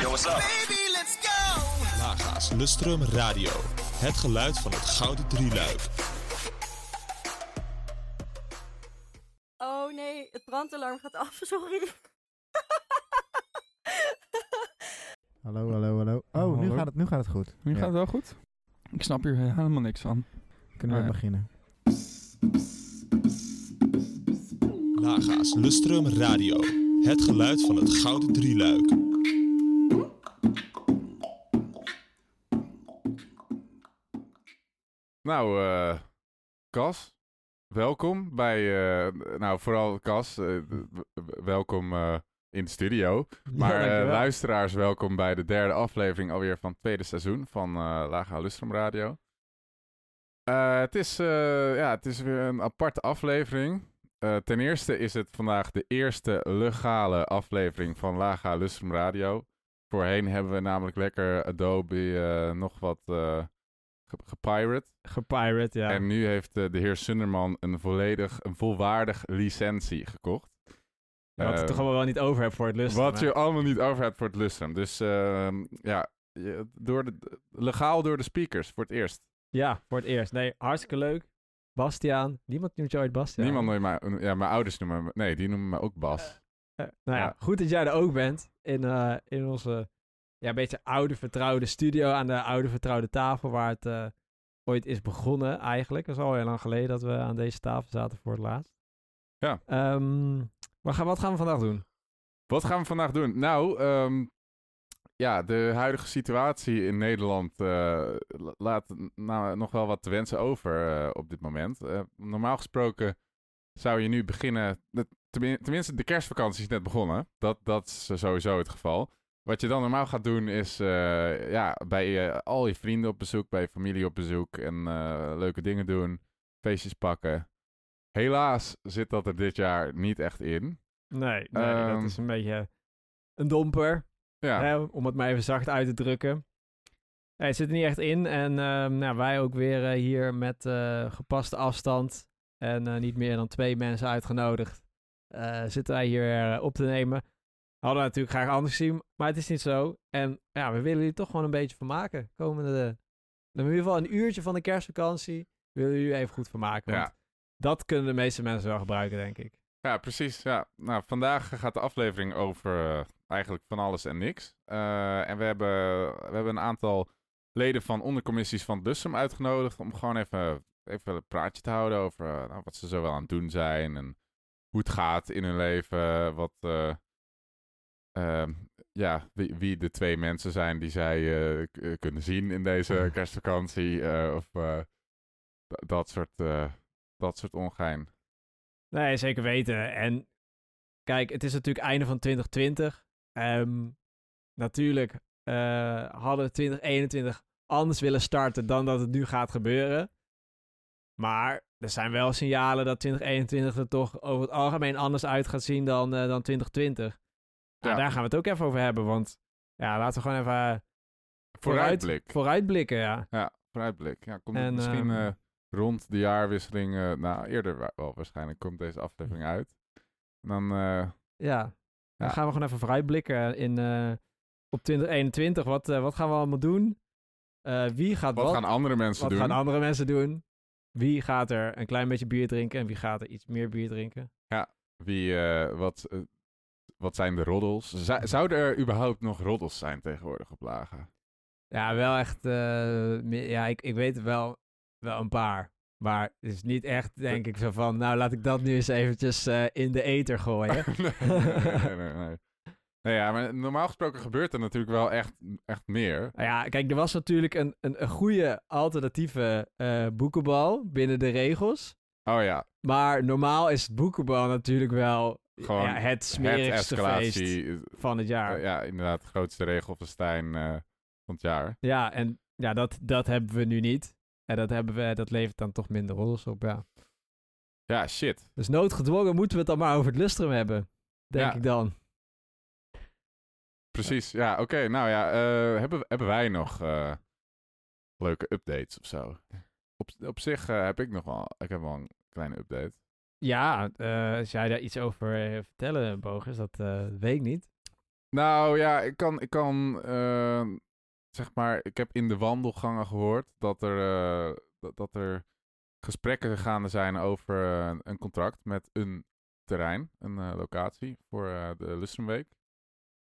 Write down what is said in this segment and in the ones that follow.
Yo, what's up? Laga's Lustrum Radio. Het geluid van het Gouden Drieluik. Oh nee, het brandalarm gaat af, sorry. Hallo, hallo, hallo. Oh, nu hallo. gaat het, nu gaat het goed. Nu Ja. gaat het wel goed? Ik snap hier helemaal niks van. Kunnen we ja. beginnen? Laga's Lustrum Radio. Het geluid van het Gouden Drieluik. Nou, eh Cas, welkom bij, eh, nou vooral Cas, eh, welkom in de studio. Maar luisteraars, welkom bij de derde aflevering alweer van het tweede seizoen van eh Laga Lustrum Radio. Het, is, ja, het is weer een aparte aflevering. Ten eerste is het vandaag de eerste legale aflevering van Laga Lustrum Radio. Voorheen hebben we namelijk lekker Adobe nog wat gepirate. Gepirate, ja. En nu heeft eh, de heer Sunderman een volledig, een volwaardig licentie gekocht. Wat je Eh, toch allemaal wel niet over hebt voor het lusten. Wat je allemaal niet over hebt voor het lustrum. Dus ehm, ja, door de, legaal door de speakers voor het eerst. Ja, voor het eerst. Nee, hartstikke leuk. Bastiaan. Niemand noemt je ooit Bastiaan. Niemand nooit mij, ja, mijn ouders noemen me, nee, die noemen me ook Bas. Eh, nou ja, Ja. goed dat jij er ook bent. In, in onze ja, een beetje oude vertrouwde studio. Aan de oude vertrouwde tafel waar het eh, ooit is begonnen eigenlijk. Dat is al heel lang geleden dat we aan deze tafel zaten voor het laatst. Ja. Ehm, wat, gaan, wat gaan we vandaag doen? Wat gaan we vandaag doen? Nou, ehm, ja, de huidige situatie in Nederland eh, la- laat nou, nog wel wat te wensen over eh, op dit moment. Normaal gesproken zou je nu beginnen, tenminste de kerstvakantie is net begonnen. Dat, dat is sowieso het geval. Wat je dan normaal gaat doen is eh, ja, bij eh, al je vrienden op bezoek, bij je familie op bezoek en eh, leuke dingen doen, feestjes pakken. Helaas zit dat er dit jaar niet echt in. Nee, nee Ehm. dat is een beetje een domper. Ja. Hè, om het maar even zacht uit te drukken. Nee, het zit er niet echt in. En ehm, nou, wij ook weer hier met gepaste afstand. En niet meer dan twee mensen uitgenodigd. zitten wij hier op te nemen. Hadden we natuurlijk graag anders zien, maar het is niet zo. En ja, we willen jullie toch gewoon een beetje vermaken. Komende, in ieder geval een uurtje van de kerstvakantie. Willen jullie even goed vermaken. Want Ja. dat kunnen de meeste mensen wel gebruiken, denk ik. Ja, precies. Ja. Nou, vandaag gaat de aflevering over eh, eigenlijk van alles en niks. Eh, en we hebben, we hebben een aantal leden van ondercommissies van Dussum uitgenodigd om gewoon even, even een praatje te houden over eh, nou, wat ze zo wel aan het doen zijn en hoe het gaat in hun leven. Wat, eh, ehm, ja, wie, wie de twee mensen zijn die zij eh, k- kunnen zien in deze kerstvakantie. eh, of eh, dat, soort, eh, dat soort ongein. Nee, zeker weten. En kijk, het is natuurlijk einde van 2020. Ehm, natuurlijk eh, hadden we 2021 anders willen starten dan dat het nu gaat gebeuren. Maar er zijn wel signalen dat 2021 er toch over het algemeen anders uit gaat zien dan, eh, dan 2020. Nou, Ja. daar gaan we het ook even over hebben, want ja, laten we gewoon even eh, Vooruitblik. vooruitblikken, ja. Ja, vooruitblik. Ja, komt En, misschien ehm, eh, rond de jaarwisseling, eh, nou eerder wel waarschijnlijk, komt deze aflevering uit. En dan, Ja, dan Ja. gaan we gewoon even vooruitblikken in, op 2021. Wat, wat gaan we allemaal doen? Eh, wie gaat wat wat? gaan andere mensen wat doen? gaan andere mensen doen? Wie gaat er een klein beetje bier drinken en wie gaat er iets meer bier drinken? Wie, eh, wat, wat zijn de roddels? Zou- Zouden er überhaupt nog roddels zijn tegenwoordig op Laga? Ja, wel echt. eh, ja, ik, ik weet wel, wel een paar. Maar het is niet echt, denk ik, zo van. Nou, laat ik dat nu eens eventjes eh, in de ether gooien. nee, nee, nee, nee. Nee, ja, maar normaal gesproken gebeurt er natuurlijk wel echt, echt meer. Nou ja, kijk, er was natuurlijk een, een, een goede alternatieve eh, boekenbal binnen de regels. Oh ja, Maar normaal is het boekenbal natuurlijk wel Gewoon ja, het het smerigste feest van het jaar. eh, ja, inderdaad, het grootste regelfestijn eh van het jaar. Ja, en ja, dat, dat hebben we nu niet. En dat, hebben we, dat levert dan toch minder roddels op, ja. Ja, shit. Dus noodgedwongen moeten we het dan maar over het lustrum hebben. Denk Ja. ik dan. Precies, ja, oké. nou ja, eh, hebben, hebben wij nog leuke updates of zo? Op, op zich heb ik nog wel, ik heb wel een kleine update. Ja, eh, als jij daar iets over eh, vertellen, Bogus, dat eh, weet ik niet. Nou ja, ik kan, ik kan eh, zeg maar, ik heb in de wandelgangen gehoord dat er, eh, dat, dat er gesprekken gaande zijn over een contract met een terrein, een locatie voor de Lustrumweek.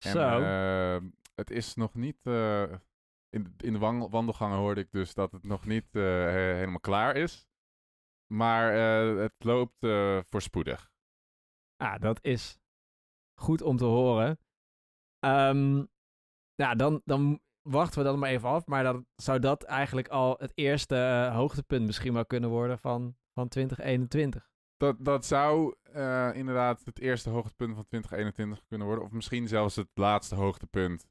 En Zo. eh, het is nog niet, in, de- in de wandelgangen hoorde ik dus dat het nog niet he- helemaal klaar is. Maar eh, het loopt eh, voorspoedig. Ja, dat is goed om te horen. Ehm, ja, dan, dan wachten we dat maar even af. Maar dan zou dat eigenlijk al het eerste eh, hoogtepunt misschien wel kunnen worden van, van 2021. Dat, dat zou inderdaad het eerste hoogtepunt van 2021 kunnen worden. Of misschien zelfs het laatste hoogtepunt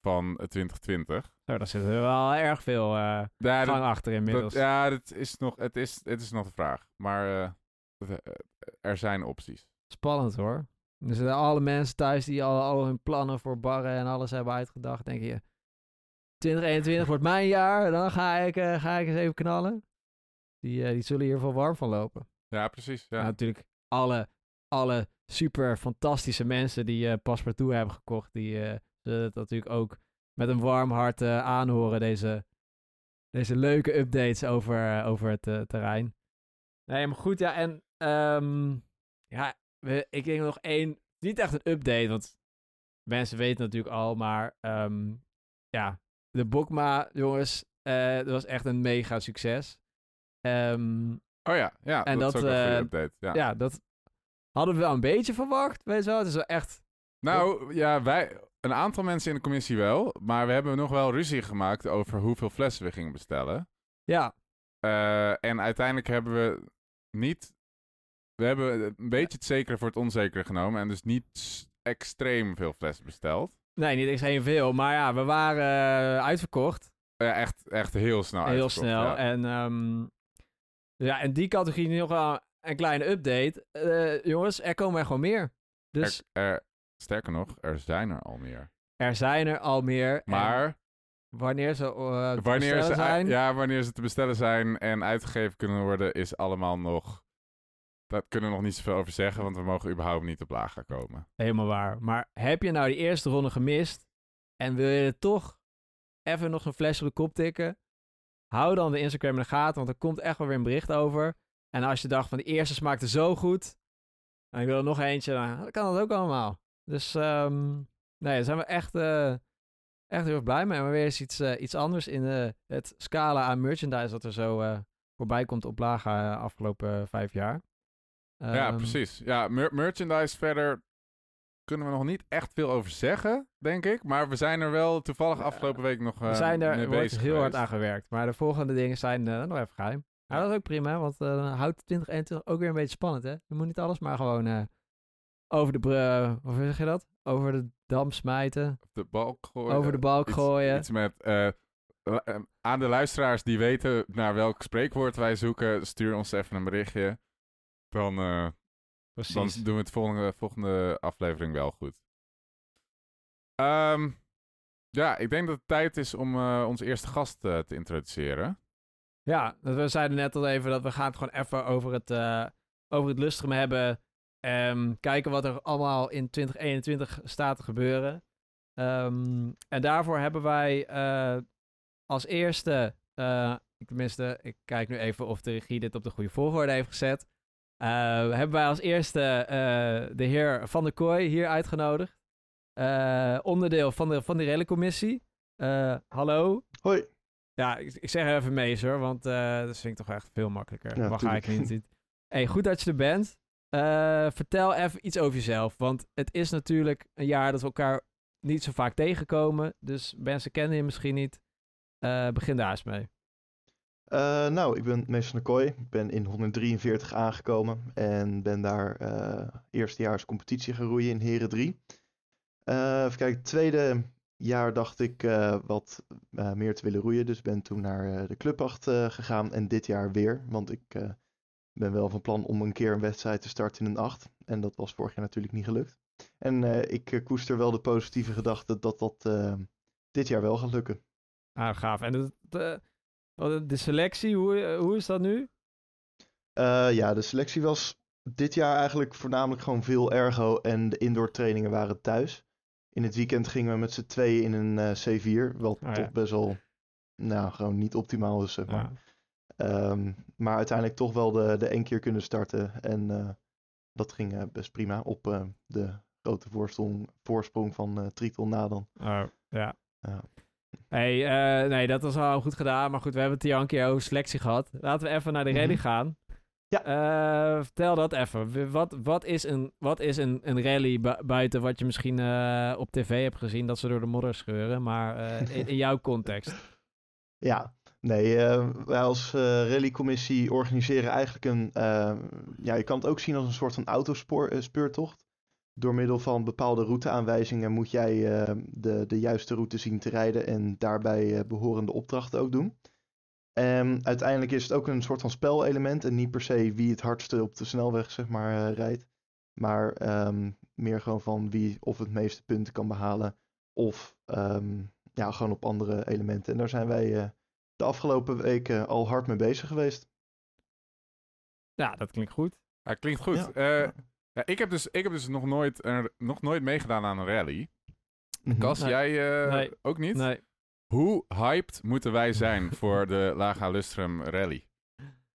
van eh, 2020. Zo, daar zitten er wel erg veel eh Ja, dat- gang achter inmiddels. dat, ja dat is nog, het, is, het is nog de vraag. Maar eh, eh, er zijn opties. Spannend hoor. Er zitten alle mensen thuis die al, al hun plannen voor barren en alles hebben uitgedacht. Denk je, 2021 wordt mijn jaar, dan ga ik, eh, ga ik eens even knallen. Die, eh, die zullen hier wel warm van lopen. Ja, precies. Ja. Ja. natuurlijk alle, alle super fantastische mensen die eh Paspartout hebben gekocht. Die eh, het natuurlijk ook met een warm hart eh, aanhoren. Deze, deze leuke updates over, eh, over het terrein. Nee, maar goed. Ja, en ehm, ja, we, ik denk nog één. Niet echt een update, want mensen weten natuurlijk al. Maar ehm, ja, de Bokma, jongens, eh, dat was echt een mega succes. Ehm, Oh ja, ja En dat, dat, is ook een update. Ja. ja, dat hadden we wel een beetje verwacht, weet je wel. Het is wel echt... Nou ja, wij, een aantal mensen in de commissie wel. Maar we hebben nog wel ruzie gemaakt over hoeveel flessen we gingen bestellen. Ja, Eh, en uiteindelijk hebben we niet. We hebben een beetje het zekere voor het onzekere genomen. En dus niet extreem veel flessen besteld. nee, niet extreem veel. Maar ja, we waren eh, uitverkocht. Eh, echt, echt heel snel. heel snel. ja. En um, ja, in die categorie nog wel een kleine update. Jongens, er komen er gewoon meer. Dus Er, er- sterker nog, er zijn er al meer. er, zijn er al meer. Maar wanneer ze te wanneer ze, zijn... ja, wanneer ze te bestellen zijn en uitgegeven kunnen worden, is allemaal nog. Daar kunnen we nog niet zoveel over zeggen, want we mogen überhaupt niet op laag gaan komen. Helemaal waar. Maar heb je nou die eerste ronde gemist en wil je er toch even nog een flesje op de kop tikken? Hou dan de Instagram in de gaten, want er komt echt wel weer een bericht over. En als je dacht van de eerste smaakte zo goed, en ik wil er nog eentje, dan kan dat ook allemaal. Dus ehm, nee, daar zijn we echt, eh, echt heel erg blij mee. Maar weer eens iets, eh, iets anders in eh, het scala aan merchandise dat er zo voorbij komt op Laga uh, afgelopen vijf jaar. ja, Ehm, precies. Ja, mer- merchandise verder kunnen we nog niet echt veel over zeggen, denk ik. Maar we zijn er wel toevallig afgelopen week nog We zijn er wordt heel hard aan gewerkt. Maar de volgende dingen zijn nog even geheim. Maar dat is ook prima, want dan houdt 2021 ook weer een beetje spannend, hè? Je moet niet alles maar gewoon over de... Uh, hoe zeg je dat? Over de dam smijten. De balk gooien. Over de balk iets, gooien. Iets met... Uh, aan de luisteraars die weten naar welk spreekwoord wij zoeken, stuur ons even een berichtje. Dan, uh, dan doen we het volgende, volgende aflevering wel goed. Um, ja, ik denk dat het tijd is om uh, onze eerste gast uh, te introduceren. Ja, we zeiden net al even dat we gaan het gewoon even over het, uh, over het lustrum hebben. Um, kijken wat er allemaal in 2021 staat te gebeuren. Um, en daarvoor hebben wij uh, als eerste, uh, tenminste, ik kijk nu even of de regie dit op de goede volgorde heeft gezet. Uh, hebben wij als eerste de heer Van der Kooi hier uitgenodigd. Onderdeel van de, van de hallo. Hoi. Ja, ik, ik zeg even meester, want uh, dat vind ik toch echt veel makkelijker. Ja, Waar ga ik niet? Hey, goed dat je er bent. Uh, vertel even iets over jezelf, want het is natuurlijk een jaar dat we elkaar niet zo vaak tegenkomen. Dus mensen kennen je misschien niet. Uh, begin daar eens mee. Uh, nou, ik ben meester van Kooi. Ik ben in 143 aangekomen en ben daar eerstejaars competitie gaan roeien in Heren 3. Uh, even kijken, tweede jaar dacht ik wat meer te willen roeien, dus ben toen naar de clubacht gegaan en dit jaar weer, want ik ben wel van plan om een keer een wedstrijd te starten in een 8 en dat was vorig jaar natuurlijk niet gelukt. En ik koester wel de positieve gedachte dat dat dit jaar wel gaat lukken. Ah, gaaf. En de, de, de selectie, hoe, hoe is dat nu? Uh, ja, de selectie was dit jaar eigenlijk voornamelijk gewoon veel ergo en de indoor trainingen waren thuis. in het weekend gingen we met z'n tweeën in een eh, C4. Wat Ah, ja. toch best wel, nou, gewoon niet optimaal is, zeg maar. Ja. Ehm, maar uiteindelijk toch wel de, de één keer kunnen starten. En eh, dat ging eh, best prima op eh, de grote voorsprong, voorsprong van Triton Nadan. Oh, ja. Hey, nee, dat was al goed gedaan. Maar goed, we hebben het hier een keer over selectie gehad. Laten we even naar de rally Mhm. gaan. Ja. Vertel dat even. Wat, wat is, een, wat is een, een rally bu- buiten wat je misschien op tv hebt gezien, dat ze door de modder scheuren, maar in, in jouw context? Ja, nee, eh, wij als eh rallycommissie organiseren eigenlijk een, eh, ja, je kan het ook zien als een soort van autospeurtocht. Door middel van bepaalde routeaanwijzingen moet jij de, de juiste route zien te rijden en daarbij eh, behorende opdrachten ook doen. En uiteindelijk is het ook een soort van spelelement en niet per se wie het hardste op de snelweg zeg maar rijdt. Maar ehm, meer gewoon van wie of het meeste punten kan behalen of ehm, ja, gewoon op andere elementen. En daar zijn wij de afgelopen weken al hard mee bezig geweest. Ja, dat klinkt goed. Ja, klinkt goed. Ja. Eh, ja, ik, heb dus, ik heb dus nog nooit, er, nog nooit meegedaan aan een rally. Mhm. Cas, Nee. jij eh, Nee. ook niet? Nee. Hoe hyped moeten wij zijn voor de Laga Lustrum Rally?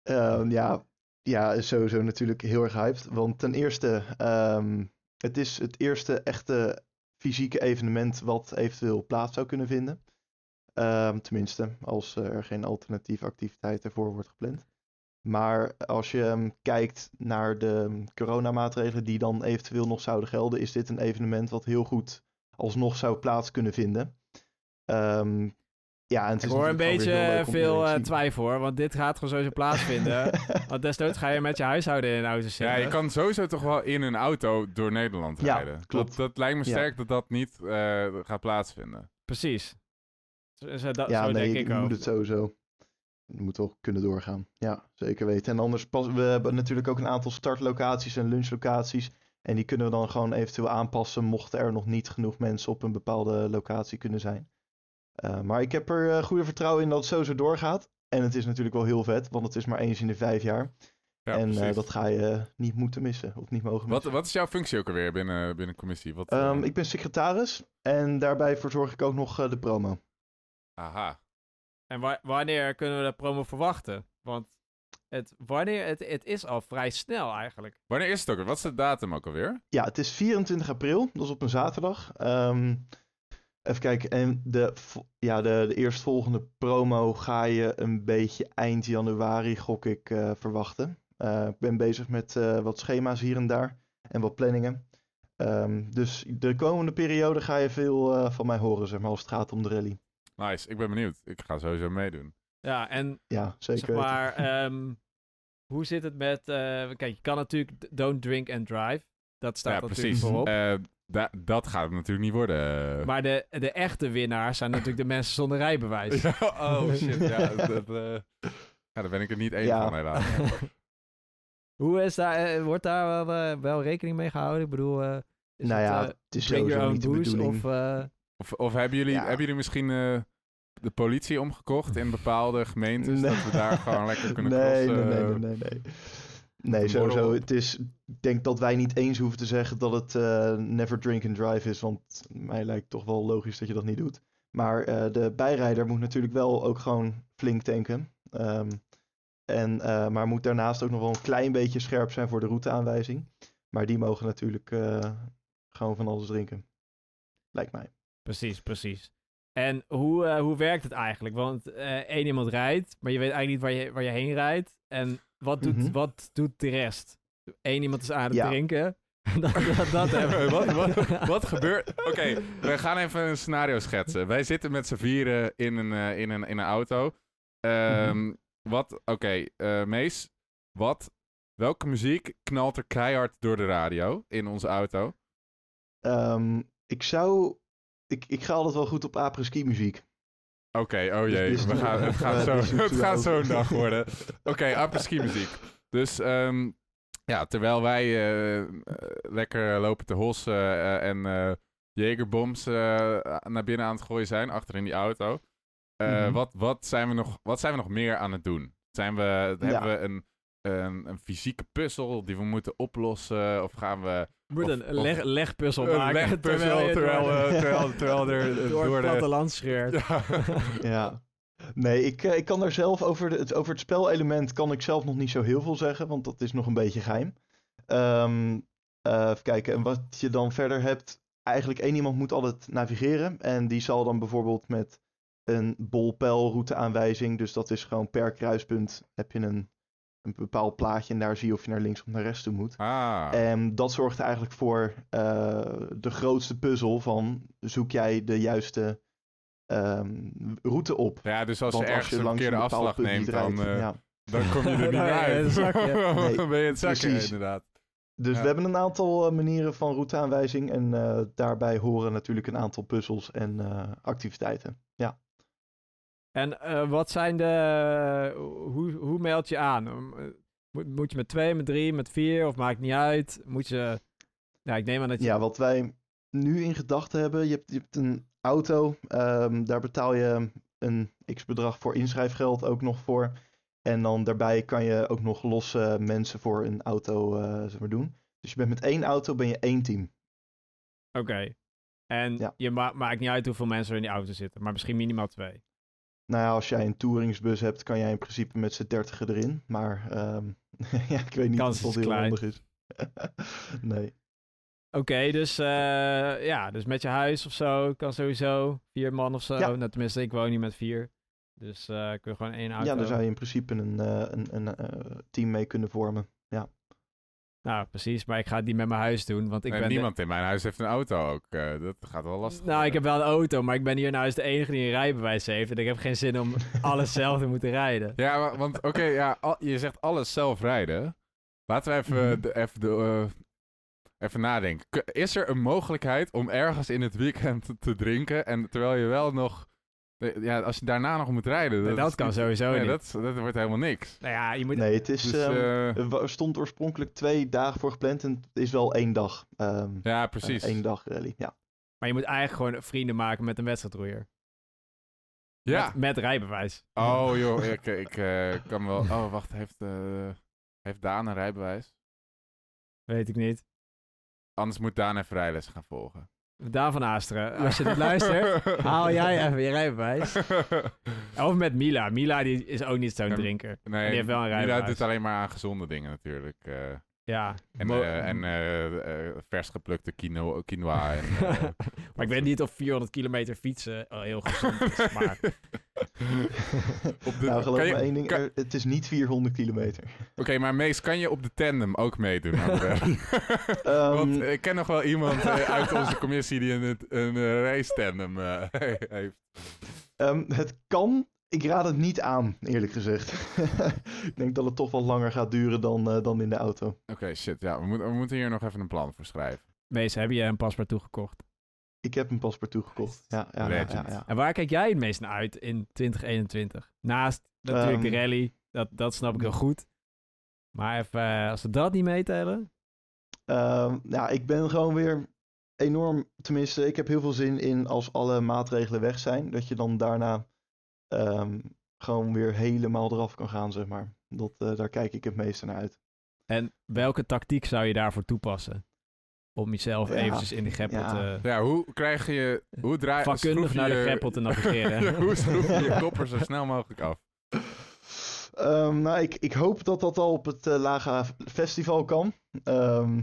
Ehm, ja, ja, sowieso natuurlijk heel erg hyped. Want ten eerste, ehm, het is het eerste echte fysieke evenement wat eventueel plaats zou kunnen vinden. Ehm, tenminste, als eh, er geen alternatieve activiteit ervoor wordt gepland. Maar als je ehm, kijkt naar de ehm, coronamaatregelen die dan eventueel nog zouden gelden, is dit een evenement wat heel goed alsnog zou plaats kunnen vinden. Ehm, ja, en het Ik is hoor een beetje veel eh, twijfel hoor, want dit gaat gewoon sowieso plaatsvinden. want desnoods ga je met je huishouden in een auto zitten. Ja, je kan sowieso toch wel in een auto door Nederland Ja, rijden. klopt. Dat, dat lijkt me Ja. sterk dat dat niet eh, gaat plaatsvinden. Precies. Dat, ja, zo nee, denk ik je ook. moet het sowieso. Je moet wel kunnen doorgaan. Ja, zeker weten. En anders pas, we hebben natuurlijk ook een aantal startlocaties en lunchlocaties. En die kunnen we dan gewoon eventueel aanpassen mochten er nog niet genoeg mensen op een bepaalde locatie kunnen zijn. Eh, maar ik heb er eh, goede vertrouwen in dat het sowieso doorgaat. En het is natuurlijk wel heel vet, want het is maar eens in de vijf jaar. Ja, en eh, dat ga je niet moeten missen of niet mogen wat, missen. wat is jouw functie ook alweer binnen, binnen commissie? Wat, eh, Ehm, ik ben secretaris en daarbij verzorg ik ook nog eh, de promo. Aha. En wa- wanneer kunnen we de promo verwachten? Want het, wanneer, het, het is al vrij snel eigenlijk. Wanneer is het ook? Wat is de datum ook alweer? Ja, het is 24 april, dat is op een zaterdag. Ehm, even kijken, en de, ja, de, de eerstvolgende promo ga je een beetje eind januari, gok ik, eh, verwachten. Eh, ik ben bezig met eh, wat schema's hier en daar en wat planningen. Ehm, dus de komende periode ga je veel eh, van mij horen, zeg maar, als het gaat om de rally. Nice, ik ben benieuwd. Ik ga sowieso meedoen. Ja, en Ja, zeker zeg maar, ehm, hoe zit het met... eh, kijk, je kan natuurlijk don't drink and drive. Dat staat ja, natuurlijk precies. voorop. Eh, da- dat gaat het natuurlijk niet worden. Maar de, de echte winnaars zijn natuurlijk de mensen zonder rijbewijs. Ja, oh shit, ja, dat, eh, ja, daar ben ik er niet één Ja. van helaas. Hoe is daar, wordt daar wel, wel rekening mee gehouden? Ik bedoel, eh, nou het, ja, het is sowieso niet de bedoeling. of... eh, Of, of hebben, jullie, Ja. hebben jullie misschien eh, de politie omgekocht in bepaalde gemeentes? Nee. Dat we daar gewoon lekker kunnen nee, crossen? nee, nee, nee, nee, nee. Nee, sowieso. Het is, ik denk dat wij niet eens hoeven te zeggen dat het eh, never drink and drive is. Want mij lijkt toch wel logisch dat je dat niet doet. Maar eh, de bijrijder moet natuurlijk wel ook gewoon flink tanken. Ehm, en, eh, maar moet daarnaast ook nog wel een klein beetje scherp zijn voor de routeaanwijzing. Maar die mogen natuurlijk eh, gewoon van alles drinken. Lijkt mij. Precies, precies. En hoe, eh, hoe werkt het eigenlijk? Want eh één iemand rijdt, maar je weet eigenlijk niet waar je, waar je heen rijdt. En wat doet, Mhm. wat doet de rest? Eén iemand is aan het Ja. drinken. dat, dat, dat hebben we. wat, wat, wat gebeurt... Oké, we gaan even een scenario schetsen. Wij zitten met z'n vieren in een, eh, in een, in een auto. Ehm, Wat... Oké, eh, Mees. Wat... Welke muziek knalt er keihard door de radio in onze auto? Ehm, ik zou... Ik, ik ga altijd wel goed op apres-ski muziek. Oké, oh Dus jee. we gaan, het gaat eh, zo- het gaat zo'n dag worden. Oké, apres-ski muziek. Dus ehm, ja, terwijl wij eh, eh, lekker lopen te hossen eh, en Jagerbombs eh, naar binnen aan het gooien zijn, achter in die auto. Mhm. wat, wat, zijn we nog, wat zijn we nog meer aan het doen? Zijn we, hebben we een een, een fysieke puzzel die we moeten oplossen? Of gaan we Je moet Of- een leg, legpuzzel een maken. legpuzzel je terwijl, door, eh, terwijl, terwijl er eh, door door het de... scheurt. Ja. Ja. Nee, ik, eh, ik kan daar zelf over, de, het, over het spelelement kan ik zelf nog niet zo heel veel zeggen, want dat is nog een beetje geheim. Ehm, eh, even kijken, en wat je dan verder hebt, eigenlijk één iemand moet altijd navigeren. En die zal dan bijvoorbeeld met een bolpijlrouteaanwijzing, dus dat is gewoon per kruispunt heb je een, een bepaald plaatje en daar zie je of je naar links of naar rechts toe moet. Ah, En dat zorgt eigenlijk voor eh, de grootste puzzel van zoek jij de juiste ehm, route op. ja, dus als Want je ergens een langs verkeerde bepaald afslag neemt, dan, eh, ja. dan kom je er niet uit. Nee, dan ben je in het zakje, precies. inderdaad. Dus Ja. we hebben een aantal eh, manieren van routeaanwijzing en eh, daarbij horen natuurlijk een aantal puzzels en eh, activiteiten. Ja. En eh, wat zijn de... Hoe, hoe meld je aan? Eh, Moet, moet je met twee, met drie, met vier? Of maakt niet uit? Moet je... Ja, ik neem aan dat je... ja, wat wij nu in gedachten hebben, je hebt, je hebt een auto, ehm, daar betaal je een x-bedrag voor inschrijfgeld ook nog voor. En dan daarbij kan je ook nog losse mensen voor een auto eh, zeg maar doen. Dus je bent met één auto ben je één team. Oké. En Ja. je ma maakt niet uit hoeveel mensen er in die auto zitten. Maar misschien minimaal twee. Nou ja, als jij een touringsbus hebt, kan jij in principe met z'n dertigen erin. Maar ehm, ja, ik weet niet Kans of dat is heel handig is. nee. Oké, dus, eh, ja, dus met je huis of zo kan sowieso vier man of zo. Ja. Nou, tenminste, ik woon niet met vier. Dus eh ik wil gewoon één auto. Ja, daar zou je in principe een, eh, een, een team mee kunnen vormen. Nou, precies. Maar ik ga het niet met mijn huis doen, want ik Nee, ben... de- niemand in mijn huis heeft een auto ook. eh, dat gaat wel lastig Nou, ik heb wel een auto, maar ik ben hier nou eens de enige die een rijbewijs heeft. En ik heb geen zin om alles zelf te moeten rijden. Ja, wa- want oké, ja, al- je zegt alles zelf rijden. Laten we even, Mhm. de, even, de, eh, even nadenken. Is er een mogelijkheid om ergens in het weekend te drinken en terwijl je wel nog... eh, Ja, als je daarna nog moet rijden... Nee, dat kan niet- sowieso nee, niet. Dat, dat wordt helemaal niks. Nou ja, je moet... Nee, het is, Dus, ehm, eh, er stond oorspronkelijk twee dagen voor gepland en het is wel één dag. ehm ja, eh, precies. één dag rally, ja. Maar je moet eigenlijk gewoon vrienden maken met een wedstrijdroeier. ja. Met, met rijbewijs. Oh joh, ik, ik eh, kan wel... Oh, wacht, heeft, eh, heeft Daan een rijbewijs? Weet ik niet. Anders moet Daan even rijles gaan volgen. Daan van Aasteren, als je dit luistert, haal jij even je rijbewijs. Of met Mila. Mila die is ook niet zo'n drinker. Nee, die heeft wel een Mila rijbewijs. doet alleen maar aan gezonde dingen natuurlijk. eh. Ja. en eh, en eh, vers geplukte quino quinoa. En, maar ik weet niet of 400 kilometer fietsen heel gezond is. Maar Op de- nou, geloof je- me één ding, kan- er- het is niet 400 kilometer. Oké, maar Mees, kan je op de tandem ook meedoen? aan de rally? Ehm, Want ik ken nog wel iemand eh, uit onze commissie die een, een eh, race tandem eh, heeft. Ehm, het kan, ik raad het niet aan, eerlijk gezegd. ik denk dat het toch wel langer gaat duren dan, eh, dan in de auto. Oké, shit. Ja, we, moeten we moeten hier nog even een plan voor schrijven. Mees, heb je een paspoort toegekocht? Ik heb een paspoort toegekocht. Ja, ja, ja, ja. En waar kijk jij het meest naar uit in 2021? Naast natuurlijk de Ehm, rally, dat, dat snap ik heel goed. Maar even, eh, als we dat niet meetellen. Ehm, ja, ik ben gewoon weer enorm, tenminste, ik heb heel veel zin in als alle maatregelen weg zijn, dat je dan daarna ehm, gewoon weer helemaal eraf kan gaan, zeg maar. Dat, eh, daar kijk ik het meeste naar uit. En welke tactiek zou je daarvoor toepassen? Om jezelf Ja, eventjes in die greppel ja. te... Ja, hoe krijg je... Hoe draai, Vakkundig schroef je naar de greppel te navigeren. Ja, hoe schroef je je kopper zo snel mogelijk af? Ehm, nou, ik, ik hoop dat dat al op het eh, Laga Festival kan. Ehm,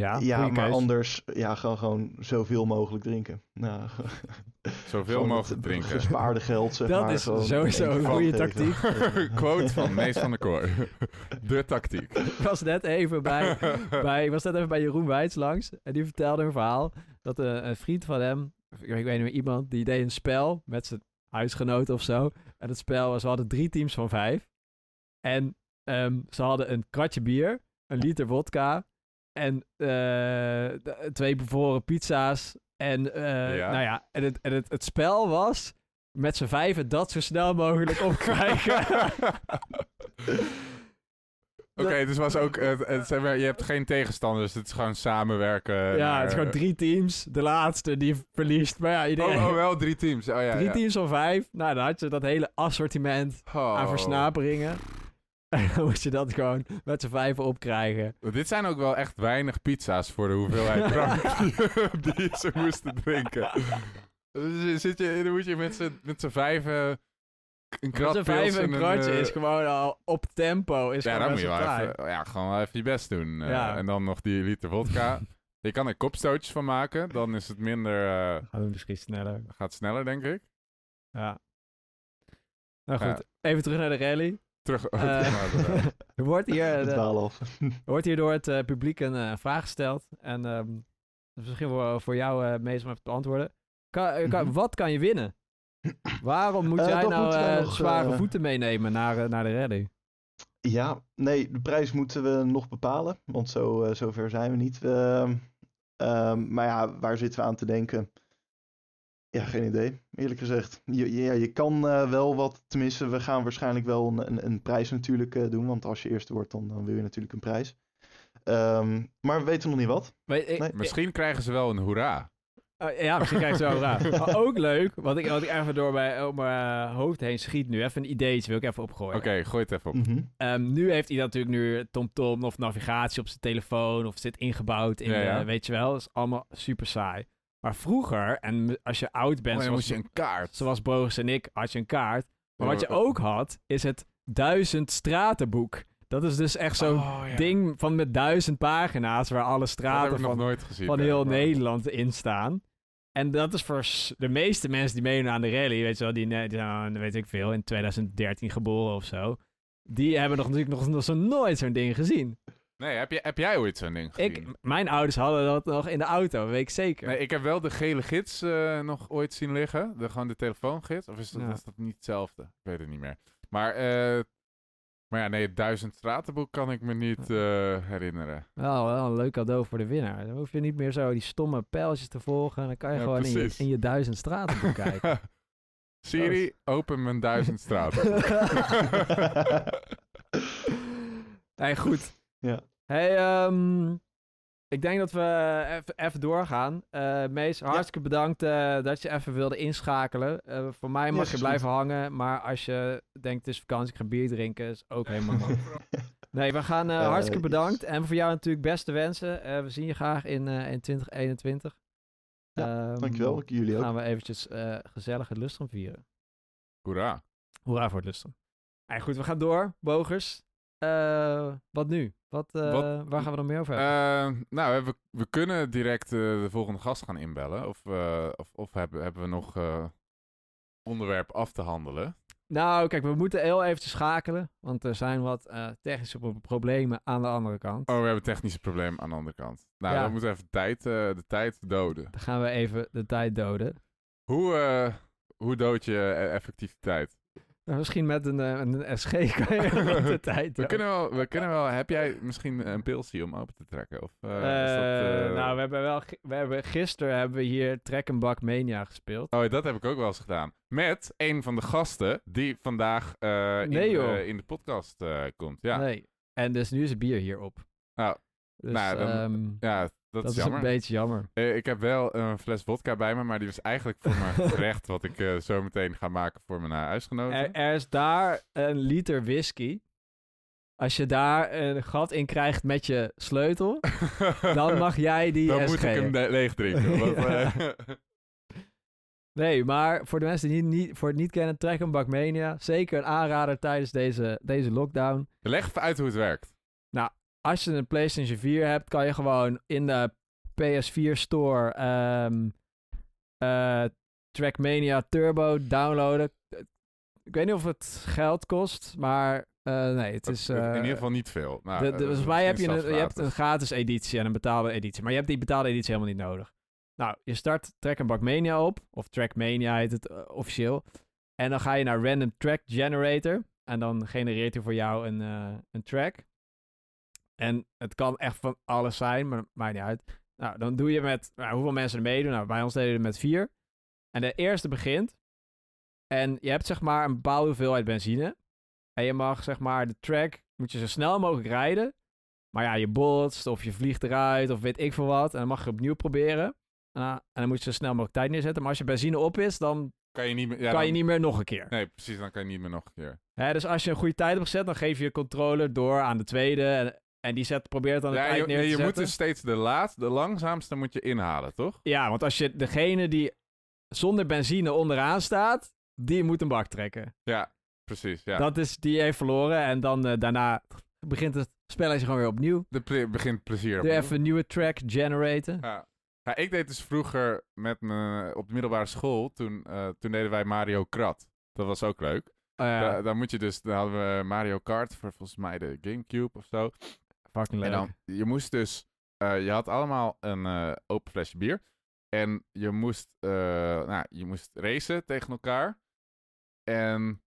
Ja, ja, maar keus. anders, ja, gewoon, gewoon zoveel mogelijk drinken. Nou, Zoveel mogelijk drinken. Gespaarde geld, zeg Dat maar. is sowieso een goede tegen. Quote van Mees van der Kooi. De tactiek. Ik was net even bij, bij, ik was net even bij Jeroen Wijts langs. En die vertelde een verhaal dat een, een vriend van hem, ik weet niet meer, iemand, die deed een spel met zijn huisgenoten of zo. En het spel was, we hadden drie teams van vijf. En ehm, ze hadden een kratje bier, een liter vodka en eh, twee bevroren pizza's. En, eh, Ja. nou ja, en, het, en het, het spel was met z'n vijven dat zo snel mogelijk opkrijgen. Oké, dus was ook, het, het, zeg maar, je hebt geen tegenstanders, het is gewoon samenwerken. Ja, naar- het is gewoon drie teams. De laatste die verliest. Maar ja, iedereen... Oh, oh, wel drie teams. Oh, ja, drie ja. teams van vijf. Nou, dan had je dat hele assortiment Oh. aan versnaperingen. En dan moest je dat gewoon met z'n vijven opkrijgen. Dit zijn ook wel echt weinig pizza's voor de hoeveelheid drank die- ze moesten drinken. Dus zit je, dan moet je met z'n, met z'n vijven een Met krat vijven en een kratje eh, is gewoon al op tempo. Is Ja, dan moet je wel even, ja, gewoon wel even je best doen. eh, Ja. En dan nog die liter vodka. je kan er kopstootjes van maken, dan is het minder, eh, Gaan we misschien sneller. gaat sneller denk ik. Ja. Nou Ja. goed, even terug naar de rally. Terug Eh, naar de- er wordt hier, af. er wordt hier door het eh, publiek een eh, vraag gesteld. En ehm, is misschien voor, voor jou eh meest om even te beantwoorden. Kan, eh, kan- Mhm. Wat kan je winnen? Waarom moet Eh, jij nou eh, nog, zware eh, voeten meenemen naar, eh, naar de rally? Ja, nee, de prijs moeten we nog bepalen, want zo, eh, zover zijn we niet. We, ehm, maar ja, waar zitten we aan te denken? Ja, geen idee, eerlijk gezegd. Je, ja, je kan eh, wel wat, tenminste, we gaan waarschijnlijk wel een, een, een prijs natuurlijk eh, doen, want als je eerste wordt, dan, dan wil je natuurlijk een prijs. Ehm, maar we weten nog niet wat. Ik- Nee. Misschien krijgen ze wel een hoera. Oh, ja, misschien krijg je het zo raar. Maar ook leuk, wat ik, wat ik even door mijn, mijn hoofd heen schiet nu. Even een ideetje wil ik even opgooien. Oké, gooi het even op. Mhm. Ehm, nu heeft hij natuurlijk nu TomTom of navigatie op zijn telefoon of zit ingebouwd in, Ja, ja. de- weet je wel. Dat is allemaal super saai. Maar vroeger, en als je oud bent, Oh, moest je een kaart. zoals Boris en ik, had je een kaart. Maar wat je ook had, is het duizend stratenboek. Dat is dus echt zo'n Oh, ja. ding van met duizend pagina's waar alle straten van, nooit gezien. van heel Nederland in staan. En dat is voor de meeste mensen die meedoen aan de rally, weet je wel, die, ne- die zijn, weet ik veel, in 2013 geboren of zo. Die hebben nog natuurlijk nog, nog zo nooit zo'n ding gezien. Nee, heb, je, heb jij ooit zo'n ding gezien? Ik, mijn ouders hadden dat nog in de auto, weet ik zeker. Nee, ik heb wel de gele gids eh, nog ooit zien liggen. De, gewoon de telefoongids. Of is dat, Ja. is dat niet hetzelfde? Ik weet het niet meer. Maar, eh, maar ja, nee, het duizend stratenboek kan ik me niet eh, herinneren. Wel, wel een leuk cadeau voor de winnaar. Dan hoef je niet meer zo die stomme pijltjes te volgen. Dan kan je Ja, gewoon in je, in je duizend straten kijken. Siri, open mijn duizend stratenboek. nee, goed. Ja. Hey, ehm, ik denk dat we even, even doorgaan. Eh Mees, hartstikke bedankt eh, dat je even wilde inschakelen. Eh, voor mij mag Yes, je blijven hangen, maar als je denkt het is vakantie, ik ga bier drinken, is ook helemaal goed. Nee, we gaan hartstikke yes. bedankt. En voor jou natuurlijk beste wensen. Eh, we zien je graag in, eh, in 2021. Ja, Ehm, Dankjewel, ik jullie ook. Gaan we eventjes eh, gezellig het lustrum vieren. Hoera. Hoera voor het lustrum. Hey, goed, we gaan door. Bogers. Eh, wat nu? Wat, eh, Wat- Waar gaan we nog meer over hebben? Eh, nou, we, we kunnen direct eh, de volgende gast gaan inbellen. Of, of, of hebben, hebben we nog onderwerp af te handelen? Nou, kijk, we moeten heel eventjes schakelen. Want er zijn wat technische pro- problemen aan de andere kant. Oh, we hebben technische probleem aan de andere kant. Nou, Ja. dan moeten we even tijd, de tijd doden. Dan gaan we even de tijd doden. Hoe, hoe dood je tijd? Nou, misschien met een, eh, een SG kan je de tijd We kunnen, wel, we kunnen wel... Heb jij misschien een pilsie om open te trekken? Of, eh, dat, Eh, nou, we hebben wel... We hebben, gisteren hebben we hier Trek en Bak Mania gespeeld. Oh, dat heb ik ook wel eens gedaan. Met een van de gasten die vandaag in, de podcast komt. Ja, Nee. En dus nu is het bier hierop. Nou, dus, nou, dan- ehm, ja dat, dat is een beetje jammer. Eh, ik heb wel een fles vodka bij me, maar die was eigenlijk voor mijn gerecht wat ik eh, zo meteen ga maken voor mijn uh, huisgenoten. Er, er is daar een liter whisky. Als je daar een gat in krijgt met je sleutel, dan mag jij die Dan SG. moet ik hem le- leeg drinken. want, eh, Nee, maar voor de mensen die niet, niet, voor het niet kennen, Trek een Bak Mania. Zeker een aanrader tijdens deze, deze lockdown. Leg even uit hoe het werkt. Als je een PlayStation 4 hebt, kan je gewoon in de PS4 Store ehm eh, Trackmania Turbo downloaden. Ik weet niet of het geld kost, maar eh, nee, het is... in eh, ieder geval niet veel. Nou, de, de, volgens mij heb je, een, je hebt een gratis editie en een betaalde editie. Maar je hebt die betaalde editie helemaal niet nodig. Nou, je start Track Mania op. Of Trackmania heet het officieel. En dan ga je naar Random Track Generator. En dan genereert hij voor jou een, een track. En het kan echt van alles zijn, maar maakt niet uit. Nou, dan doe je met... Nou, hoeveel mensen er meedoen? Nou, bij ons deden we er met vier. En de eerste begint. En je hebt zeg maar een bepaalde hoeveelheid benzine. En je mag zeg maar de track... Moet je zo snel mogelijk rijden. Maar ja, je botst of je vliegt eruit of weet ik veel wat. En dan mag je opnieuw proberen. Nou, en dan moet je zo snel mogelijk tijd neerzetten. Maar als je benzine op is, dan Kan je niet meer... Ja, kan je niet meer nog een keer. Nee, precies. Dan kan je niet meer nog een keer. Hè, dus als je een goede tijd hebt gezet, dan geef je je controller door aan de tweede. En, en die zet, probeert dan de Ja, je, neer te je moet dus steeds de laatste, de langzaamste moet je inhalen, toch? Ja, want als je degene die zonder benzine onderaan staat, die moet een bak trekken. Ja, precies. Ja. Dat is die heeft verloren. En dan eh, daarna begint het spelletje gewoon weer opnieuw. De ple- begint plezier. Doe even een nieuwe track generaten. Ja. Ja, ik deed dus vroeger met me op de middelbare school, toen, eh, toen deden wij Mario Kart. Dat was ook leuk. Oh ja, daar moet je dus, dan hadden we Mario Kart voor volgens mij de Gamecube of zo. Fucking leuk. En dan, je moest dus, eh, je had allemaal een eh, open flesje bier. En je moest, eh, nou, je moest racen tegen elkaar. En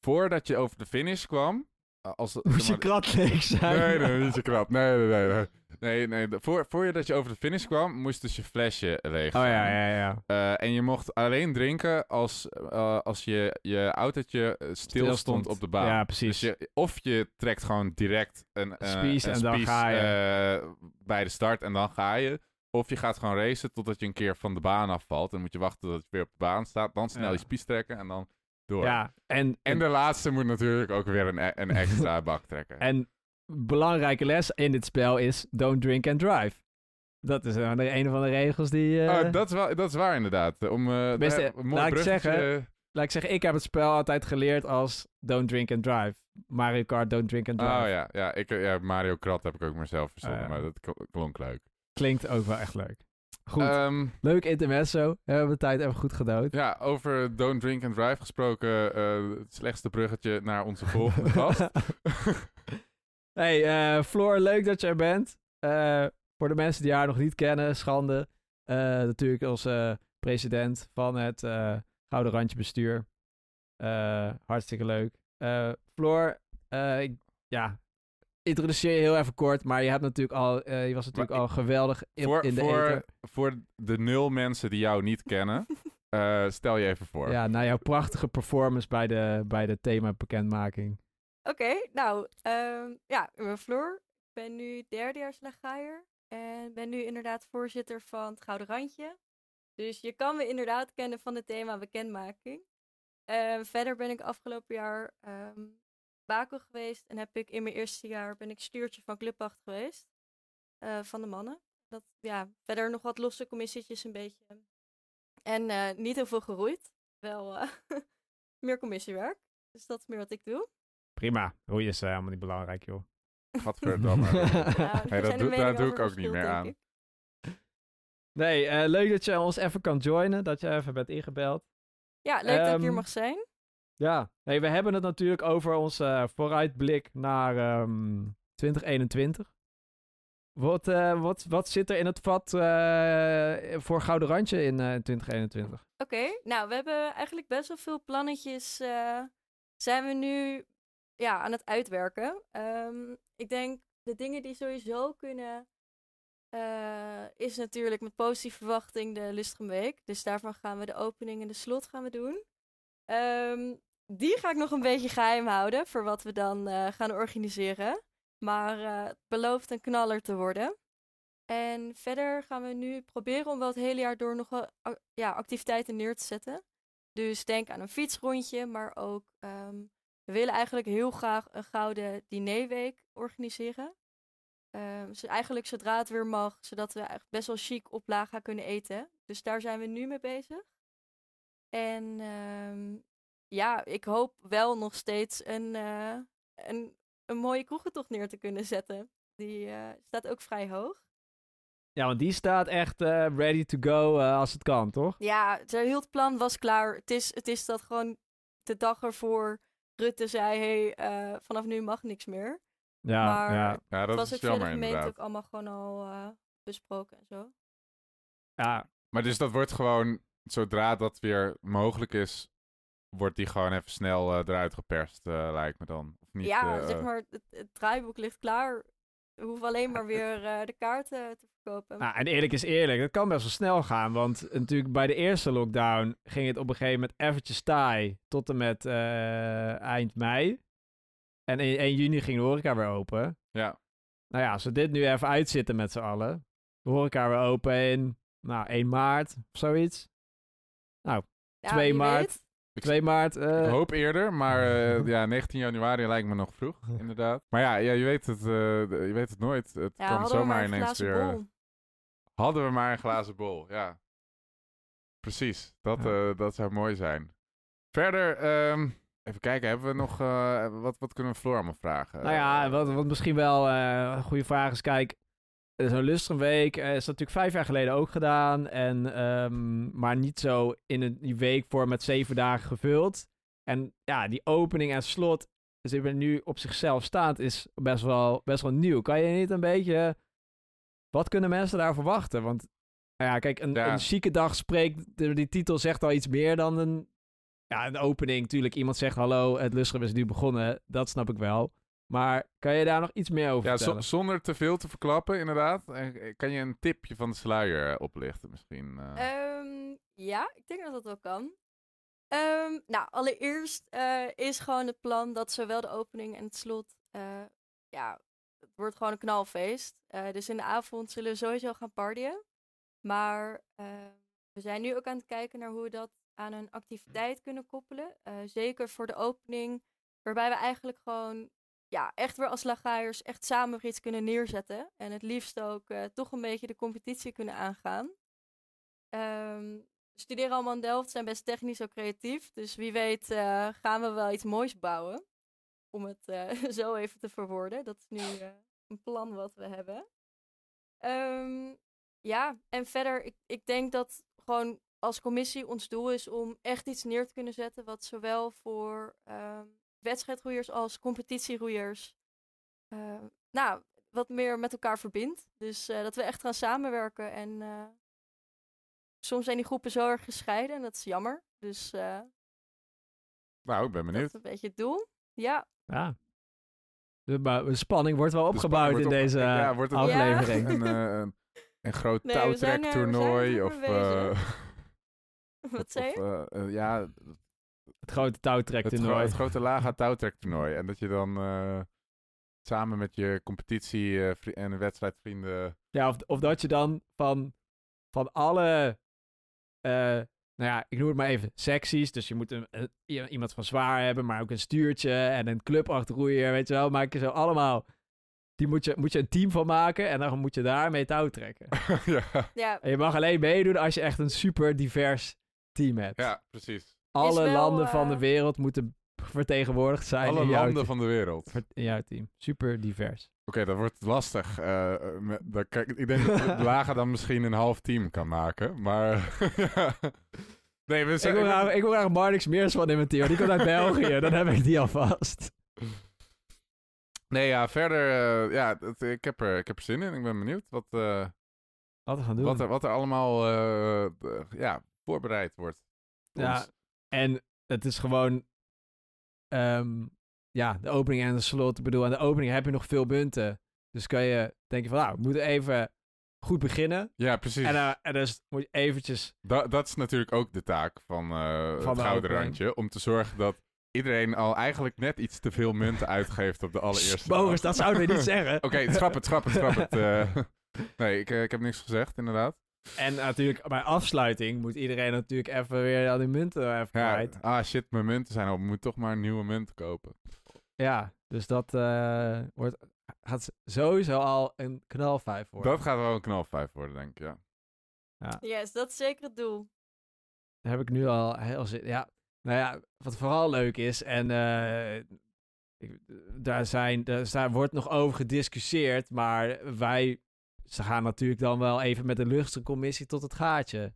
voordat je over de finish kwam, als, Moest je maar- krat leeg zijn. Nee, nee, niet zo krap. Nee, nee, nee. nee. Nee, nee. Voor, voor je dat je over de finish kwam, moest dus je flesje leeg Oh ja, ja, ja. Eh, en je mocht alleen drinken als, eh, als je, je autootje eh, stil stond op de baan. Ja, precies. Dus je, of je trekt gewoon direct een, eh, Spies een en dan ga je. bij de start en dan ga je. Of je gaat gewoon racen totdat je een keer van de baan afvalt. Dan moet je wachten tot je weer op de baan staat. Dan snel Ja. je spies trekken en dan door. ja, en, En de laatste moet natuurlijk ook weer een, e- een extra bak trekken. En belangrijke les in dit spel is don't drink and drive. Dat is een, van de regels die... Oh, dat, is wel, dat is waar inderdaad. Om, eh Beste, daar- mooi laat ik zeggen, Laat ik zeggen, ik heb het spel altijd geleerd als don't drink and drive. Mario Kart, don't drink and drive. Oh ja, ja, ik, ja, Mario Kart heb ik ook maar zelf verzonnen, ja. maar dat kl- klonk leuk. Klinkt ook wel echt leuk. Goed, Ehm, leuk intermezzo. We hebben de tijd even goed gedood. ja, over Don't Drink and Drive gesproken, eh, het slechtste bruggetje naar onze volgende gast. hey, eh, Floor, leuk dat je er bent. Eh, voor de mensen die haar nog niet kennen, schande. Eh, natuurlijk onze president van het Gouden Randje Bestuur. Hartstikke leuk. Floor, ik- ja, introduceer je heel even kort, maar je, hebt natuurlijk al, je was natuurlijk Maar al geweldig in, voor, in de voor, voor de nul mensen die jou niet kennen, stel je even voor. Ja, na jouw prachtige performance bij de, bij de thema-bekendmaking. Oké, nou, ehm, ja, ik ben Floor. Ik ben nu derdejaars legaaier. En ben nu inderdaad voorzitter van het Gouden Randje. Dus je kan me inderdaad kennen van het thema bekendmaking. Ehm, verder ben ik afgelopen jaar ehm bakel geweest. En heb ik in mijn eerste jaar ben ik stuurtje van Clubwacht geweest. eh, van de mannen. Dat, ja, verder nog wat losse commissietjes een beetje. En eh, niet heel veel geroeid. Wel eh, meer commissiewerk. Dus dat is meer wat ik doe. Prima. Roeien is eh, helemaal niet belangrijk, joh. Gadverdamme. Nou, Hey, daar dat doe- daar doe ik ook niet meer aan. ik. Nee, eh, leuk dat je ons even kan joinen. Dat je even bent ingebeld. Ja, leuk dat ik hier Ehm, mag zijn. Ja, nee, we hebben het natuurlijk over onze eh, vooruitblik naar ehm, 2021. Wat, eh, wat, wat zit er in het vat eh, voor Gouden Randje in eh, 2021? Oké, nou, we hebben eigenlijk best wel veel plannetjes. eh, zijn we nu ja, aan het uitwerken. Ehm, ik denk de dingen die sowieso kunnen. eh, is natuurlijk met positieve verwachting de Lustrum Week. Dus daarvan gaan we de opening en de slot gaan we doen. Ehm, die ga ik nog een beetje geheim houden voor wat we dan eh, gaan organiseren. Maar eh, het belooft een knaller te worden. En verder gaan we nu proberen om wel het hele jaar door nog ja, activiteiten neer te zetten. Dus denk aan een fietsrondje, maar ook ehm, we willen eigenlijk heel graag een gouden dinerweek organiseren. Ehm, dus eigenlijk zodra het weer mag, zodat we eigenlijk best wel chic op Laga kunnen eten. Dus daar zijn we nu mee bezig. En ehm, ja, ik hoop wel nog steeds een, eh, een, een mooie kroegentocht neer te kunnen zetten. Die eh, staat ook vrij hoog. Ja, want die staat echt eh, ready to go als het kan, toch? Ja, het heel het plan was klaar. Het is, het is dat gewoon de dag ervoor Rutte zei, hey, eh, vanaf nu mag niks meer. Ja, Maar- ja, Ja, Het dat was ook via de jammer gemeente inderdaad. ook allemaal gewoon al eh, besproken en zo. ja. Maar dus dat wordt gewoon, zodra dat weer mogelijk is, wordt die gewoon even snel eh, eruit geperst, eh, lijkt me dan. Of niet, ja, zeg maar, het, het draaiboek ligt klaar. We hoeven alleen maar weer eh, de kaarten te Nou, en eerlijk is eerlijk, het kan best wel snel gaan. Want natuurlijk bij de eerste lockdown ging het op een gegeven moment eventjes taai tot en met eh, eind mei. En in 1 juni ging de horeca weer open. Ja, Nou ja, als we dit nu even uitzitten met z'n allen. De horeca weer open in nou, 1 maart of zoiets. Ja, 2 wie maart. weet. 2 maart. eh, Ik hoop eerder, maar eh, ja, 19 januari lijkt me nog vroeg, inderdaad. Maar ja, ja je, weet het, eh, je weet het nooit. Het Ja, kan zomaar maar een ineens weer... bol. Hadden we maar een glazen bol, ja. Precies, dat, Ja. eh, dat zou mooi zijn. Verder, ehm, even kijken, hebben we nog... eh, wat, wat kunnen we Floor allemaal vragen? Nou ja, Eh, wat, wat misschien wel een goede vraag is, kijk, zo'n Lustrumweek eh, is natuurlijk vijf jaar geleden ook gedaan, en, ehm, maar niet zo in een die week voor met zeven dagen gevuld. En ja, die opening en slot, dus ik ben nu op zichzelf staand, is best wel, best wel nieuw. Kan je niet een beetje, wat kunnen mensen daar verwachten? Want nou ja, kijk, een, Ja. een zieke dag spreekt, de, die titel zegt al iets meer dan een, ja, een opening. Tuurlijk, iemand zegt hallo, het Lustrum is nu begonnen, dat snap ik wel. Maar kan je daar nog iets meer over Ja, vertellen? zonder te veel te verklappen, inderdaad. Eh, Kan je een tipje van de sluier eh, oplichten misschien? eh? Ehm, ja, ik denk dat dat wel kan. Ehm, nou, allereerst eh, is gewoon het plan dat zowel de opening en het slot, eh, ja, wordt gewoon een knalfeest. Eh, dus in de avond zullen we sowieso gaan partyen. Maar eh, we zijn nu ook aan het kijken naar hoe we dat aan een activiteit kunnen koppelen. Eh, zeker voor de opening, waarbij we eigenlijk gewoon, ja, echt weer als lagaaiers echt samen iets kunnen neerzetten. En het liefst ook toch een beetje de competitie kunnen aangaan. We studeren allemaal in Delft, zijn best technisch ook creatief. Dus wie weet gaan we wel iets moois bouwen. Om het zo even te verwoorden. Dat is nu een plan wat we hebben. Ehm, ja, en verder, ik, ik denk dat gewoon als commissie ons doel is om echt iets neer te kunnen zetten. Wat zowel voor ehm wedstrijdroeiers als competitieroeiers. eh, nou, wat meer met elkaar verbindt. Dus eh, dat we echt gaan samenwerken en eh, soms zijn die groepen zo erg gescheiden en dat is jammer. Dus eh, nou, ik ben dat benieuwd. is een beetje het doel. Ja, Ja. De, spanning wordt wel De opgebouwd in wordt deze op- ja, wordt het aflevering. Een, eh, een, een groot Nee, er- er touwtrektoernooi of... eh, wat zei of, je? eh, ja, Het grote het, touwtrektoernooi. gro het grote Laga touwtrektoernooi. En dat je dan eh, samen met je competitie en wedstrijdvrienden... Ja, of, of dat je dan van, van alle, eh, nou ja, ik noem het maar even, secties. Dus je moet een, een- i- iemand van zwaar hebben, maar ook een stuurtje en een clubachtroeier, weet je wel. Maak je zo allemaal, die moet je, moet je een team van maken en dan moet je daarmee touw trekken. ja, Ja, En je mag alleen meedoen als je echt een super divers team hebt. ja, precies. Alle wel, landen van de eh, wereld moeten vertegenwoordigd zijn Alle in, jouw, landen van de wereld. in jouw team. Super divers. Oké, dat wordt lastig. Eh, met- dan, kijk, ik denk dat Laga dan misschien een half team kan maken. Maar... nee, we Ik zijn... wil, graag, ik wil graag Marnix Meersman in mijn team. Die komt uit België, dan heb ik die alvast. Nee, ja, verder... eh, ja, dat- ik, heb er, ik heb er zin in. Ik ben benieuwd wat, eh, Wat we gaan doen. wat, er, wat er allemaal ja, voorbereid wordt. Ja, en het is gewoon... ehm, ja, de opening en de slot. Ik bedoel, aan de opening heb je nog veel munten. Dus kan je denken van, nou, we moeten even goed beginnen. Ja, precies. En, en dus moet je eventjes... Da- dat is natuurlijk ook de taak van, eh Van het de Gouden. Randje. Om te zorgen dat iedereen al eigenlijk net iets te veel munten uitgeeft op de allereerste. Boris, dat zouden we niet zeggen. Oké, schrap het, schrap het, schrap het. eh. nee, ik, ik heb niks gezegd, inderdaad. En natuurlijk, bij afsluiting moet iedereen natuurlijk even weer al die munten even Ja, kwijt. ah shit, mijn munten zijn op. Ik moet toch maar nieuwe munten kopen. Ja, dus dat eh, wordt, gaat sowieso al een knalvijf worden. Dat gaat wel een knalvijf worden, denk ik, ja. yes, dat is zeker het doel. Daar heb ik nu al heel zin. Ja, nou ja, wat vooral leuk is, en eh, ik- daar, zijn, daar, daar wordt nog over gediscussieerd, maar wij ze gaan natuurlijk dan wel even met de luchtcommissie tot het gaatje.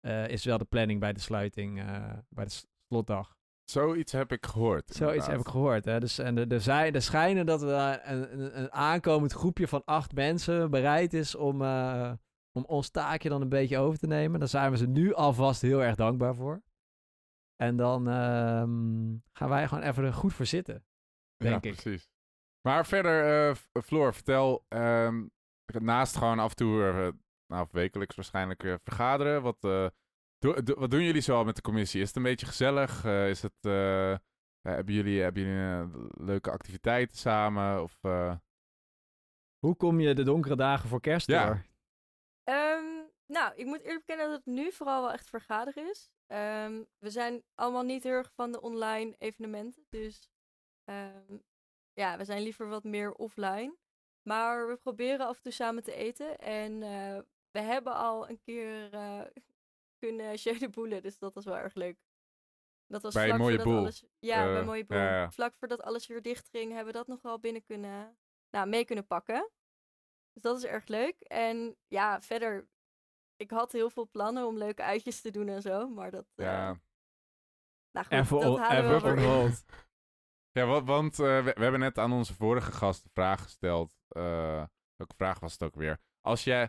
eh, is wel de planning bij de sluiting, eh, bij de slotdag. Zoiets heb ik gehoord. Zoiets inderdaad. heb ik gehoord. Hè? Dus, en er, er, zijn, er schijnen dat er een, een, een aankomend groepje van acht mensen bereid is om, eh, om ons taakje dan een beetje over te nemen. Daar zijn we ze nu alvast heel erg dankbaar voor. En dan ehm, gaan wij gewoon even er goed voor zitten. denk ja, ik. precies. Maar verder, Floor, vertel, ehm, naast gewoon af en toe, nou, of wekelijks waarschijnlijk vergaderen, wat, eh, wat doen jullie zo al met de commissie? Is het een beetje gezellig? Eh, is het, eh, hebben jullie, hebben jullie leuke activiteiten samen? Of, eh, Hoe kom je de donkere dagen voor kerst Ja. door? Ehm, nou, ik moet eerlijk bekennen dat het nu vooral wel echt vergader is. Ehm, we zijn allemaal niet heel erg van de online evenementen. Dus ehm, ja, we zijn liever wat meer offline. Maar we proberen af en toe samen te eten. En eh, we hebben al een keer eh, kunnen jeu de boelen. Dus dat was wel erg leuk. Dat was Bij vlak Mooie voordat Boel. Alles, ja, bij Eh, Mooie Boel. ja, ja. Vlak voordat alles weer dicht ging, hebben we dat nog wel binnen kunnen, nou, mee kunnen pakken. Dus dat is erg leuk. En ja, verder, ik had heel veel plannen om leuke uitjes te doen en zo. Maar dat, Ja, nou goed, Even, dat we weer. ja wa- want eh, we, we hebben net aan onze vorige gast de vraag gesteld. eh, welke vraag was het ook weer? Als je,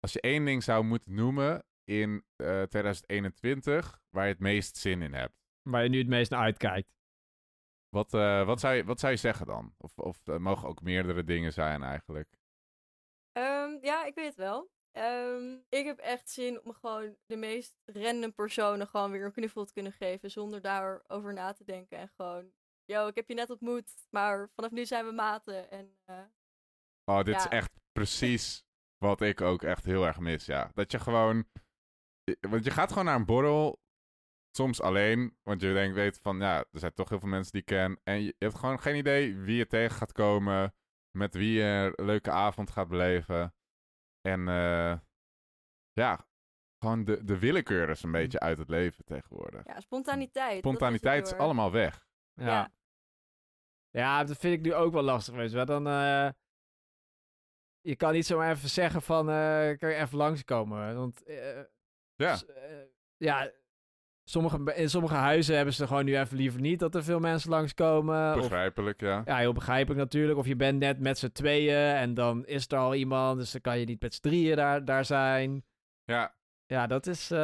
als je één ding zou moeten noemen in eh, 2021 waar je het meest zin in hebt. Waar je nu het meest naar uitkijkt. Wat, eh, wat, zou, je, wat zou je zeggen dan? Of, of er mogen ook meerdere dingen zijn eigenlijk. Ehm, ja, ik weet het wel. Ehm, ik heb echt zin om gewoon de meest random personen gewoon weer een knuffel te kunnen geven. Zonder daarover na te denken. En gewoon, yo, ik heb je net ontmoet. Maar vanaf nu zijn we maten. En eh, Oh, dit is echt precies wat ik ook echt heel erg mis, ja. Dat je gewoon... Want je gaat gewoon naar een borrel, soms alleen, want je denkt, weet van, ja, er zijn toch heel veel mensen die ik ken. En je, hebt gewoon geen idee wie je tegen gaat komen, met wie je een leuke avond gaat beleven. En eh, ja, gewoon de, de willekeur is een beetje uit het leven tegenwoordig. ja, spontaniteit. Spontaniteit is allemaal weg. Ja. Ja. Ja. dat vind ik nu ook wel lastig. Weet je wel. Dan, eh, je kan niet zomaar even zeggen van, eh, kan je even langskomen? Want eh, Ja. ja, sommige, in sommige huizen hebben ze gewoon nu even liever niet dat er veel mensen langskomen. Of, Begrijpelijk, ja. ja, heel begrijpelijk natuurlijk. Of je bent net met z'n tweeën en dan is er al iemand, dus dan kan je niet met z'n drieën daar, daar zijn. Ja, Ja, dat is... eh,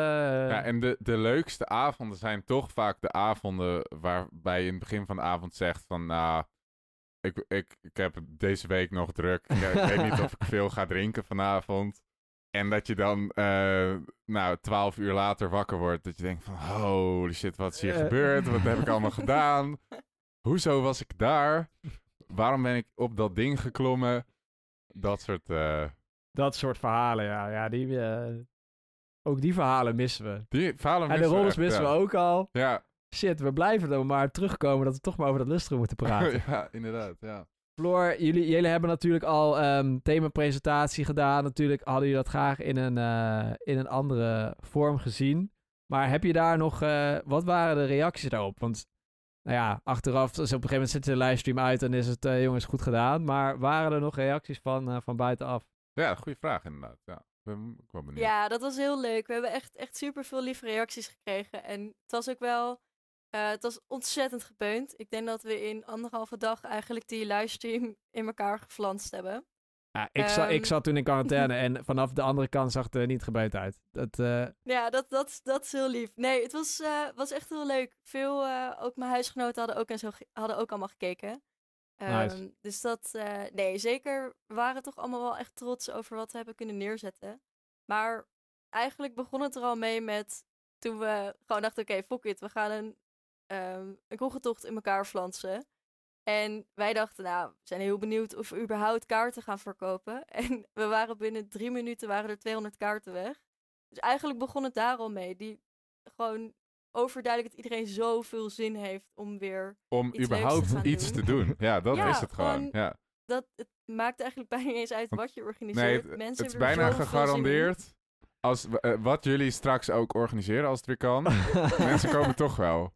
Ja, en de, de leukste avonden zijn toch vaak de avonden waarbij je in het begin van de avond zegt van, nou, ik, ik, ik heb deze week nog druk. Ik, ik weet niet of ik veel ga drinken vanavond. En dat je dan, eh, nou, twaalf uur later wakker wordt. Dat je denkt van, holy shit, wat is hier Eh. gebeurd? Wat heb ik allemaal gedaan? Hoezo was ik daar? Waarom ben ik op dat ding geklommen? Dat soort... Dat soort verhalen, ja. ja die, ook die verhalen missen we. die verhalen En de missen we rollers missen ja. we ook al. Ja, Shit, we blijven er maar terugkomen dat we toch maar over dat lustrum moeten praten. ja, inderdaad, ja. Floor, jullie, jullie hebben natuurlijk al ehm themapresentatie gedaan. Natuurlijk hadden jullie dat graag in een, eh, in een andere vorm gezien. Maar heb je daar nog... eh, wat waren de reacties daarop? Want nou ja, achteraf, als op een gegeven moment zit de livestream uit... dan is het, eh, jongens, goed gedaan. Maar waren er nog reacties van, van buitenaf? Ja, goede vraag inderdaad. Ja. Ja, dat was heel leuk. We hebben echt, echt super veel lieve reacties gekregen. En het was ook wel. eh, het was ontzettend gebeund. Ik denk dat we in anderhalve dag eigenlijk die livestream in elkaar geflanst hebben. Ja, ik, za- ik Ehm. zat toen in quarantaine en vanaf de andere kant zag het er niet gebeurd uit. Dat, eh, Ja, dat, dat, dat is heel lief. Nee, het was, eh, was echt heel leuk. Veel, eh, ook mijn huisgenoten hadden ook, en zo hadden ook allemaal gekeken. Ehm, dus dat, eh, nee, zeker. Waren toch allemaal wel echt trots over wat we hebben kunnen neerzetten. Maar eigenlijk begon het er al mee met toen we gewoon dachten: oké, fuck it, we gaan een, ehm een kroegentocht in elkaar flansen. En wij dachten, nou, we zijn heel benieuwd of we überhaupt kaarten gaan verkopen. En we waren binnen drie minuten waren er 200 kaarten weg. Dus eigenlijk begon het daar al mee. Die gewoon overduidelijk dat iedereen zoveel zin heeft om weer Om iets te überhaupt gaan iets doen. te doen. Ja, dat Ja, is het gewoon. Ja. dat het maakt eigenlijk bijna niet eens uit wat je organiseert. Nee, het, Mensen het is bijna gegarandeerd. Als, we- eh, wat jullie straks ook organiseren, als het weer kan. mensen komen toch wel.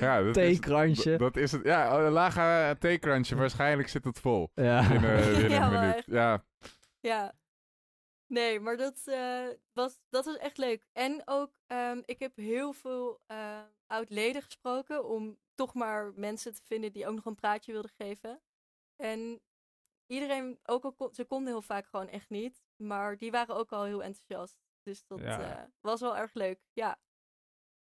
Ja, dat is, Theekransje. dat is het. Ja, een lage theekransje. Waarschijnlijk zit het vol. Ja. Een maar minuut. Ja, Ja. Nee, maar dat, eh, was, dat was echt leuk. En ook, ehm, ik heb heel veel eh, oud-leden gesproken om toch maar mensen te vinden die ook nog een praatje wilden geven. En iedereen, ook al kon, ze konden heel vaak gewoon echt niet, maar die waren ook al heel enthousiast. Dus dat Ja. eh, was wel erg leuk. Ja,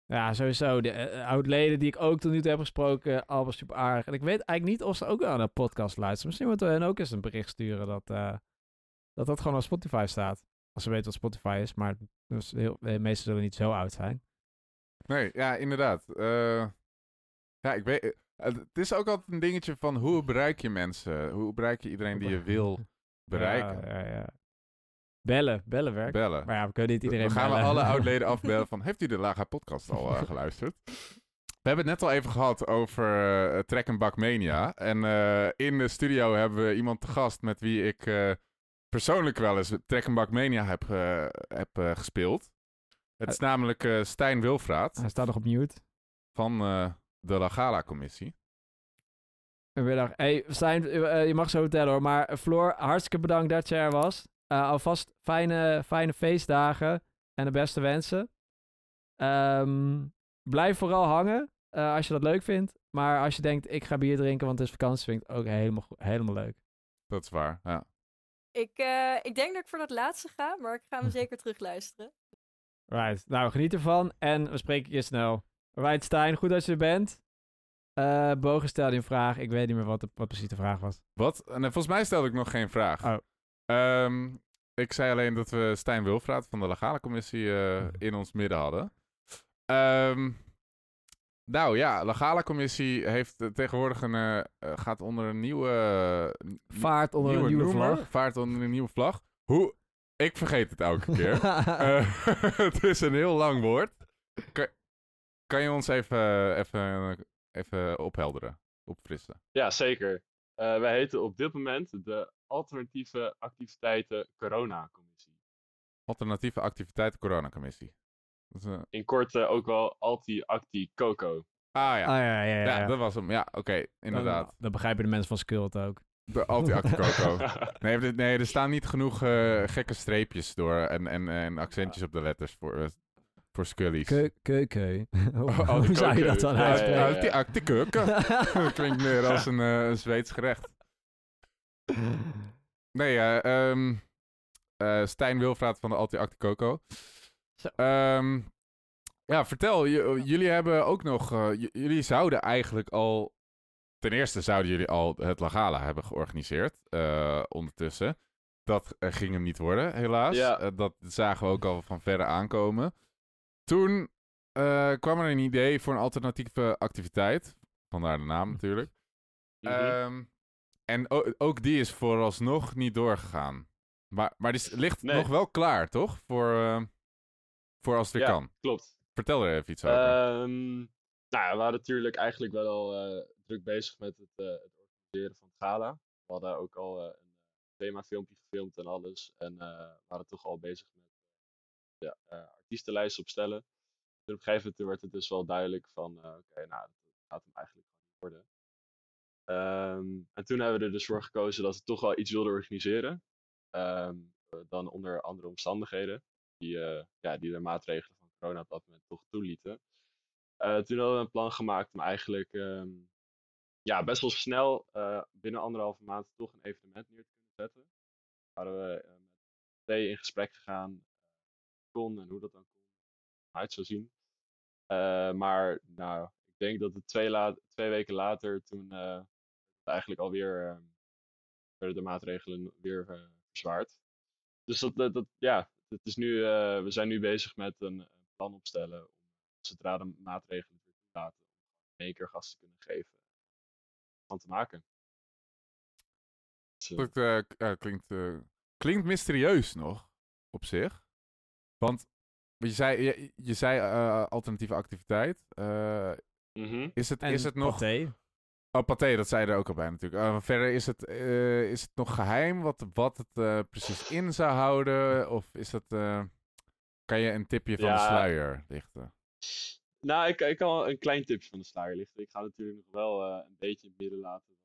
Ja, sowieso. De oud-leden die ik ook tot nu toe heb gesproken, allemaal super aardig. En ik weet eigenlijk niet of ze ook aan de podcast luisteren. Misschien moeten we hen ook eens een bericht sturen dat dat, dat gewoon op Spotify staat. Als ze weten wat Spotify is, maar dus heel, de meeste zullen niet zo oud zijn. nee, ja, inderdaad. Eh, ja, ik weet. eh, Het is ook altijd een dingetje van hoe bereik je mensen? Hoe bereik je iedereen die je wil bereiken? Ja, ja, ja. Bellen, bellen werkt. Bellen. Maar ja, we kunnen niet iedereen Dan gaan bellen. we alle oud-leden afbellen van... Heeft u de Laga podcast al eh, geluisterd? We hebben het net al even gehad over eh Trek en Bak Mania. En eh, in de studio hebben we iemand te gast met wie ik eh, persoonlijk wel eens Trek Mania heb, eh, heb eh, gespeeld. Het is namelijk eh, Stijn Wilfraat Hij staat nog op mute. van de Lagala-commissie. Goedemiddag. Hey, Stijn, je mag zo vertellen hoor. Maar Floor, hartstikke bedankt dat je er was. Alvast fijne, fijne feestdagen en de beste wensen. Ehm, blijf vooral hangen als je dat leuk vindt. Maar als je denkt, ik ga bier drinken, want het is vakantie, vind ik ook helemaal, helemaal leuk. Dat is waar, ja. Ik, eh, ik denk dat ik voor dat laatste ga, maar ik ga hem zeker terugluisteren. Right, nou geniet ervan en we spreken je snel. Right, Stijn, goed dat je er bent. Eh Bogen stelde een vraag. Ik weet niet meer wat, de- wat precies de vraag was. Wat? En, eh, volgens mij stelde ik nog geen vraag. Oh. Ehm, ik zei alleen dat we Stijn Wilfraat van de Legale Commissie eh, in ons midden hadden. Ehm, nou ja, Legale Commissie heeft eh, tegenwoordig een, eh, eh, gaat onder een nieuwe, Vaart onder een nieuwe noemer, vlag. Vaart onder een nieuwe vlag. Hoe? Ik vergeet het elke keer. Eh, het is een heel lang woord. Kan, kan je ons even, even, even ophelderen, opfrissen? Ja, zeker. Eh, wij heten op dit moment de Alternatieve Activiteiten Corona-commissie. Alternatieve Activiteiten Coronacommissie. Dat eh, In kort eh, ook wel Alti-Acti-Coco. Ah ja. Ah, ja, ja, ja. ja, ja. dat was hem. Ja, oké, inderdaad. Dan, dan begrijpen de mensen van Skult ook. De anti-acticoco. nee, er- nee, er staan niet genoeg eh, gekke streepjes door en, en, en accentjes op de letters voor, eh, voor scullies. Keu, keu, keu. Oh, Hoe zou je dat dan Ja, ja, uitspreken? ja. Anti-acticoco. Dat klinkt meer als een, een Zweeds gerecht. Nee, eh, ehm, eh, Stijn Wilfraat van de Anti-acticoco. Zo. Ehm, ja, vertel, j- jullie hebben ook nog, eh, jullie zouden eigenlijk al, ten eerste zouden jullie al het Lagala hebben georganiseerd eh, ondertussen. Dat eh, ging hem niet worden, helaas. Ja. Eh, dat zagen we ook al van verre aankomen. Toen eh, kwam er een idee voor een alternatieve activiteit. Vandaar de naam natuurlijk. Mhm. Ehm, en ook die is vooralsnog niet doorgegaan. Maar, maar die ligt Nee. nog wel klaar, toch? Voor, eh, voor als het weer Ja. kan. Klopt. Vertel er even iets over. Ehm, nou ja, we waren natuurlijk eigenlijk wel al eh, druk bezig met het, eh, het organiseren van het gala. We hadden ook al eh, een themafilmpje gefilmd en alles. En we waren toch al bezig met de artiestenlijst opstellen. Toen op een gegeven moment werd het dus wel duidelijk van, oké, nou, dat gaat hem eigenlijk gewoon niet worden. Ehm, en toen hebben we er dus voor gekozen dat we toch wel iets wilden organiseren. Ehm, eh, dan onder andere omstandigheden die, eh, ja, die de maatregelen van corona op dat moment toch toelieten. Eh, toen hadden we een plan gemaakt om eigenlijk ehm, ja, best wel snel eh, binnen anderhalve maand toch een evenement neer te kunnen zetten. Waren we met twee in gesprek gegaan, kon en hoe dat dan kon, uit zou zien. Maar nou, ik denk dat het twee, la- twee weken later, toen eigenlijk alweer werden de maatregelen weer verzwaard. Dus dat, dat, dat- ja, het is nu, eh, we zijn nu bezig met een, een plan opstellen om zodra de maatregelen weer toelaten, om keer gas te kunnen geven van te maken. Dus, eh, Dat eh, eh, klinkt, eh, klinkt mysterieus nog, op zich. Want je zei, je, je zei eh, alternatieve activiteit. Eh, mhm. is, het, En is het nog... paté. Oh, paté, dat zei er ook al bij natuurlijk. Eh, verder is het, eh, is het nog geheim wat, wat het eh, precies in zou houden? Of is dat... eh, kan je een tipje van de sluier lichten? Nou, ik, ik kan een klein tipje van de sluier lichten. Ik ga natuurlijk nog wel een beetje in het midden laten wat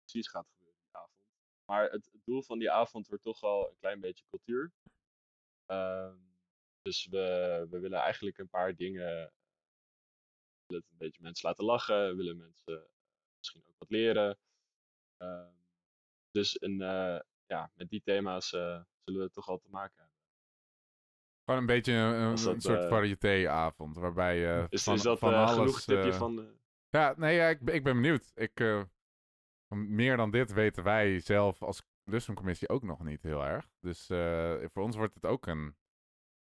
precies gaat gebeuren die avond. Maar het, het doel van die avond wordt toch wel een klein beetje cultuur. Ehm, dus we, we willen eigenlijk een paar dingen. We willen een beetje mensen laten lachen. We willen mensen misschien ook wat leren. Ehm, dus een, eh, ja, met die thema's eh, zullen we toch al te maken hebben. Gewoon een beetje een, Als een dat, soort eh, variétéavond, waarbij je Is, van, is dat van alles... genoeg tipje van de... Ja, nee, ja, ik, ben- ik ben benieuwd. Ik, eh, meer dan dit weten wij zelf als Lustumcommissie ook nog niet heel erg. Dus eh, voor ons wordt het ook een,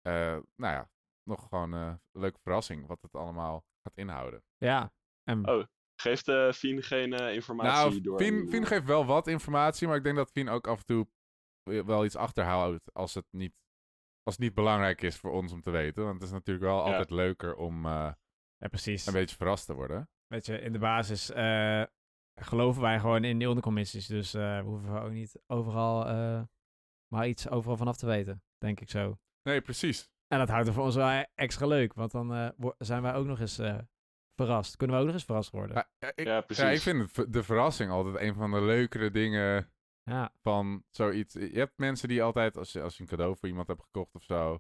eh, nou ja, nog gewoon eh, een leuke verrassing wat het allemaal gaat inhouden. Ja. En Oh, Geeft eh Fien geen eh, informatie nou, door? Fien, Fien geeft wel wat informatie, maar ik denk dat Fien ook af en toe wel iets achterhoudt als het niet, als het niet belangrijk is voor ons om te weten. Want het is natuurlijk wel Ja. altijd leuker om eh, Ja, precies. een beetje verrast te worden. Weet je, in de basis eh, geloven wij gewoon in die ondercommissies. Dus eh, we hoeven ook niet overal eh, maar iets overal vanaf te weten. Denk ik zo. Nee, precies. En dat houdt het voor ons wel extra leuk. Want dan eh, zijn wij ook nog eens eh, verrast. Kunnen we ook nog eens verrast worden. Ja, ik, Ja, ja, precies. ik vind de verrassing altijd een van de leukere dingen Ja, van zoiets. Je hebt mensen die altijd, als je, als je een cadeau voor iemand hebt gekocht of zo,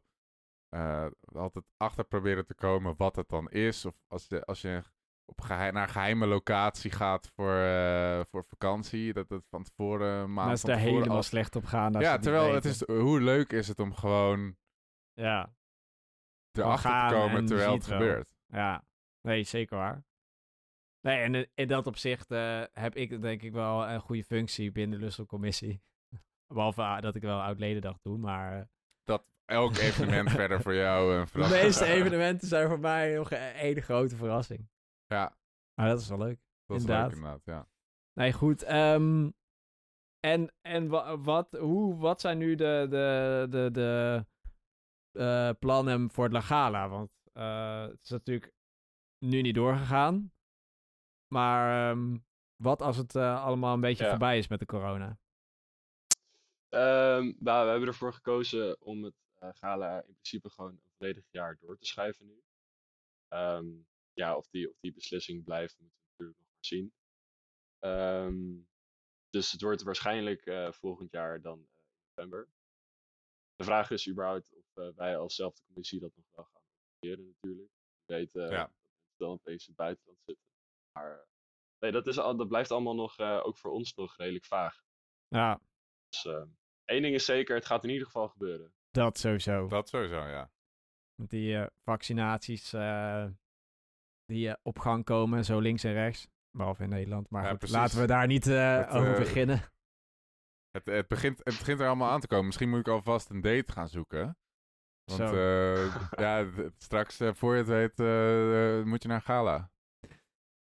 eh, altijd achter proberen te komen wat het dan is. Of als je, als je op geheim, naar een geheime locatie gaat voor, eh, voor vakantie, dat het van tevoren een maand maar ze van daar tevoren helemaal al- slecht op gaan. dat Ja, terwijl het is, hoe leuk is het om gewoon Ja, erachter te komen terwijl het gebeurt. ja. Nee, zeker waar. Nee, en in- in dat opzicht eh, heb ik denk ik wel een goede functie binnen de Lusselcommissie. Behalve ah, dat ik wel oud-ledendag doe, maar... eh, Dat elk evenement verder voor jou een De meeste evenementen zijn voor mij nog een hele grote verrassing. Ja, Maar dat is wel leuk. dat is Inderdaad. leuk inderdaad, ja. Nee, goed. ehm, en en wa- wat, hoe, wat zijn nu de, de, de, de eh, plannen voor het Lagala? Want eh, het is natuurlijk nu niet doorgegaan. Maar ehm, wat als het eh, allemaal een beetje Ja. voorbij is met de corona? Ehm, nou, we hebben ervoor gekozen om het eh, gala in principe gewoon een volledig jaar door te schuiven nu. Ehm, ja, of die, of die beslissing blijft, moeten we natuurlijk nog maar zien. Dus het wordt waarschijnlijk eh, volgend jaar dan in november. De vraag is überhaupt of wij als zelfde commissie dat nog wel gaan organiseren natuurlijk. We weten Ja. Dan opeens in het buitenland zitten. Maar eh, nee, dat, is al, dat blijft allemaal nog, eh, ook voor ons nog redelijk vaag. Ja, Dus eh, één ding is zeker, het gaat in ieder geval gebeuren. dat sowieso. Dat sowieso, ja. Met die eh, vaccinaties eh, die op gang komen, zo links en rechts. Behalve in Nederland. Maar Ja, goed, laten we daar niet eh, Het, over beginnen. Het, het, begint, het begint er allemaal aan te komen. Misschien moet ik alvast een date gaan zoeken. Want eh, ja, straks, eh, voor je het weet, eh, moet je naar een gala.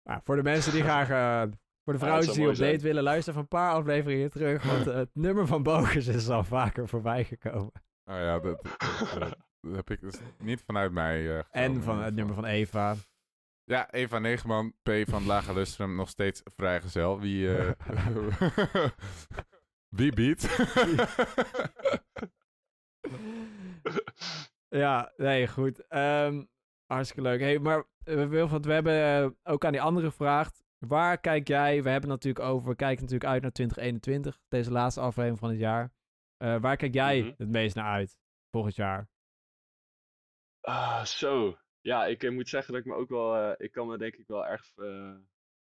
Nou, voor de mensen die graag, eh, voor de vrouwen die op date zijn. willen, luister van een paar afleveringen terug. Want het nummer van Bogus is al vaker voorbij gekomen. Oh ja, dat, dat, dat heb ik dus niet vanuit mij eh, En van het nummer van Eva. Ja, Eva Negeman, P van Lage Lustrum, nog steeds vrijgezel. Wie, eh, wie biedt? Ja, nee, goed. Ehm, hartstikke leuk. Hey, maar Wilfred, we hebben eh, ook aan die anderen gevraagd. Waar kijk jij? We hebben natuurlijk over, we kijken natuurlijk uit naar 2021. Deze laatste aflevering van het jaar. Eh, waar kijk jij Mhm. het meest naar uit volgend jaar? Ah, zo. Ja, ik eh, moet zeggen dat ik me ook wel. eh, ik kan me denk ik wel erg eh,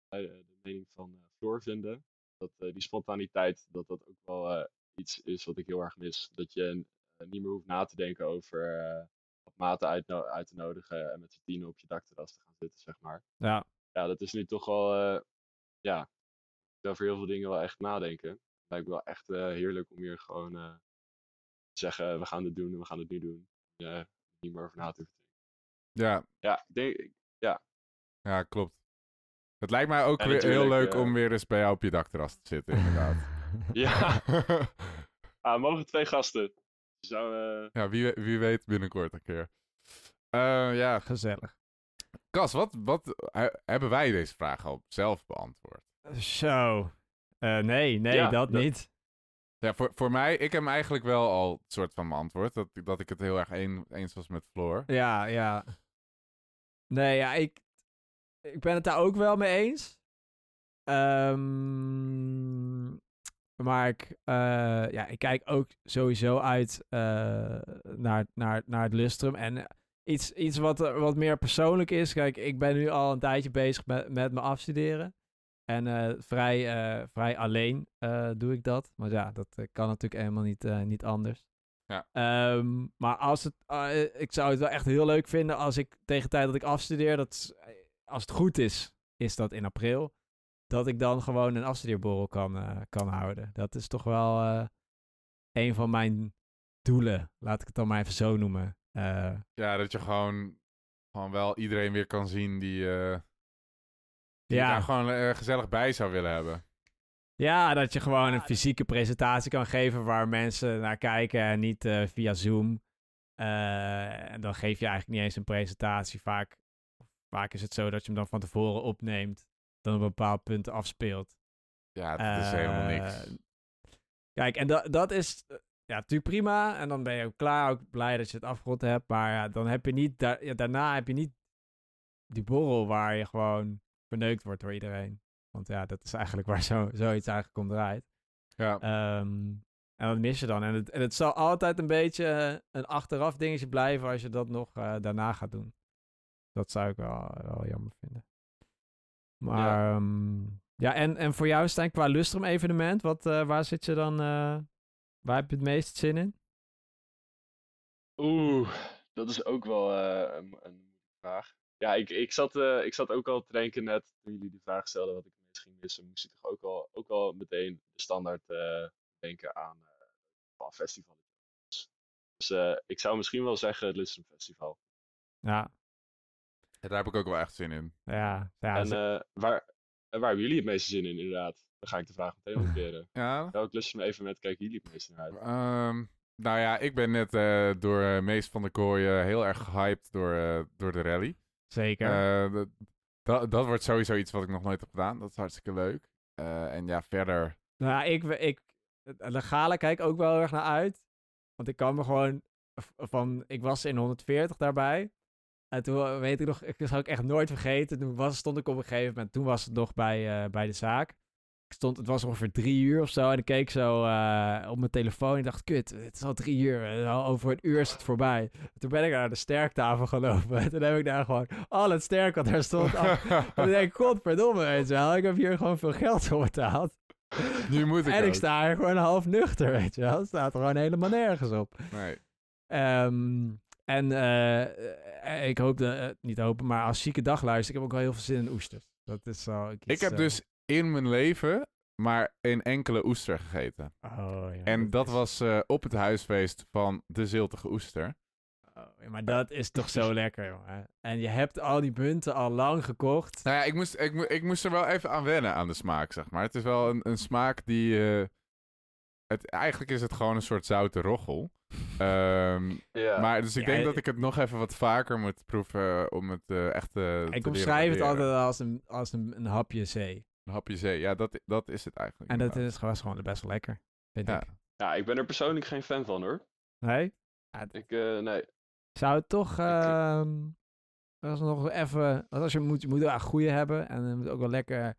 bij de, mening van eh Floor vinden. Dat eh, die spontaniteit, dat dat ook wel eh, iets is wat ik heel erg mis. Dat je eh, niet meer hoeft na te denken over eh wat maten uit te nodigen en met z'n tienen op je dakterras te gaan zitten, zeg maar. Ja, Ja, dat is nu toch wel. eh, ja, ik over heel veel dingen wel echt nadenken. Het lijkt me wel echt eh, heerlijk om hier gewoon eh, te zeggen: we gaan dit doen en we gaan het nu doen. Eh, niet meer over na te denken. ja, Ja, denk, ja, klopt. Het lijkt mij ook weer heel leuk eh, om weer eens bij jou op je dakterras te zitten, inderdaad. Ja, ah, mogen twee gasten. Zou, eh, ja, wie, wie weet binnenkort een keer. Eh, ja, gezellig. Cas, wat, wat he- hebben wij deze vraag al zelf beantwoord? Zo. Eh, nee, nee, Ja, dat dat- niet. Ja, voor, voor mij, ik heb hem eigenlijk wel al een soort van beantwoord. Dat, dat ik het heel erg een, eens was met Floor. Ja, ja. Nee, ja, ik, ik ben het daar ook wel mee eens. Ehm, maar ik, eh, ja, ik kijk ook sowieso uit eh, naar, naar, naar het lustrum. En eh, iets, iets wat, wat meer persoonlijk is. Kijk, ik ben nu al een tijdje bezig met, met mijn afstuderen. En vrij, vrij alleen doe ik dat. Maar ja, dat kan natuurlijk helemaal niet, niet anders. Ja. Ehm, maar als het, eh, ik zou het wel echt heel leuk vinden als ik tegen de tijd dat ik afstudeer, dat, als het goed is, is dat in april, dat ik dan gewoon een afstudeerborrel kan, eh, kan houden. Dat is toch wel eh, een van mijn doelen, laat ik het dan maar even zo noemen. Eh, Ja, dat je gewoon, gewoon wel iedereen weer kan zien die, eh die Ja. daar gewoon gezellig bij zou willen hebben. Ja, dat je gewoon een fysieke presentatie kan geven waar mensen naar kijken en niet via Zoom. Eh, en dan geef je eigenlijk niet eens een presentatie. Vaak, vaak is het zo dat je hem dan van tevoren opneemt, dan op een bepaald punt afspeelt. Ja, dat is helemaal niks. Eh, Kijk, en dat, dat is eh, ja, natuurlijk prima. En dan ben je ook klaar, ook blij dat je het afgerond hebt. Maar ja, dan heb je niet, da- ja, daarna heb je niet die borrel waar je gewoon verneukt wordt door iedereen. Want ja, dat is eigenlijk waar zo, zoiets eigenlijk om draait. Ja. Ehm, en dat mis je dan. En het, en het zal altijd een beetje een achteraf dingetje blijven als je dat nog eh, daarna gaat doen. Dat zou ik wel, wel jammer vinden. Maar ja, ja en, en voor jou Stijn, qua Lustrum evenement, wat, eh, waar zit je dan, eh, waar heb je het meest zin in? Oeh, dat is ook wel eh, een, een vraag. Ja, ik, ik, zat, ik zat ook al te denken net toen jullie die vraag stelden wat ik ging missen. Moest ik toch ook al, ook al meteen de standaard denken aan een festival. Dus ik zou misschien wel zeggen het Lustrum Festival. Ja, Daar heb ik ook wel echt zin in. ja, ja. en ze- eh, waar, waar hebben jullie het meeste zin in, inderdaad? Dan ga ik de vraag meteen omkeren. Ja. Welk Lustrum evenement kijken jullie het meest naar uit? Ehm, nou ja, ik ben net eh, door eh, Mees van der Kooi eh, heel erg gehyped door, eh, door de rally. zeker. Eh, dat, dat, dat wordt sowieso iets wat ik nog nooit heb gedaan. Dat is hartstikke leuk. Eh, en ja, verder. Nou, ja, ik, ik, de gala kijk ik ook wel heel erg naar uit. Want ik kan me gewoon van, ik was in 140 daarbij. En toen weet ik nog, ik zou ik echt nooit vergeten. Toen was, stond ik op een gegeven moment, toen was het nog bij, eh, bij de zaak. Ik stond, het was ongeveer drie uur of zo. En ik keek zo eh, op mijn telefoon. Ik dacht, kut, het is al drie uur. eh, al Over een uur is het voorbij. Toen ben ik naar de sterktafel gelopen. En toen heb ik daar gewoon al het sterk wat daar stond. af. En toen denk ik, godverdomme, weet je wel. Ik heb hier gewoon veel geld voor betaald. nu moet ik En ik sta hier gewoon half nuchter, weet je wel. Het staat er gewoon helemaal nergens op. Nee. Ehm, en eh, eh, ik hoop, de, eh, niet hopen, maar als zieke dag luister, ik heb ook wel heel veel zin in oesters. Dat is iets, Ik heb dus in mijn leven maar een enkele oester gegeten. Oh, ja, En dat is- was op het huisfeest van de Ziltige Oester. oh, maar dat is toch zo lekker, jongen. En je hebt al die punten al lang gekocht. Nou ja, ik moest, ik, mo- ik moest er wel even aan wennen aan de smaak, zeg maar. Het is wel een, een smaak die... het, eigenlijk is het gewoon een soort zoute roggel. Ehm, Ja. Maar dus ik denk eh, dat ik het nog even wat vaker moet proeven om het eh, echt eh, te ik omschrijf het altijd als een, als een, een hapje zee. Een hapje zee, ja, dat, dat is het eigenlijk. En dat inderdaad. is gewoon, is gewoon best wel lekker, vind Ja. ik. ja, ik ben er persoonlijk geen fan van hoor. Nee? Ik, eh, nee. Zou het toch, ehm als nog even, als je moet, je moet wel een goede hebben en het moet ook wel lekker,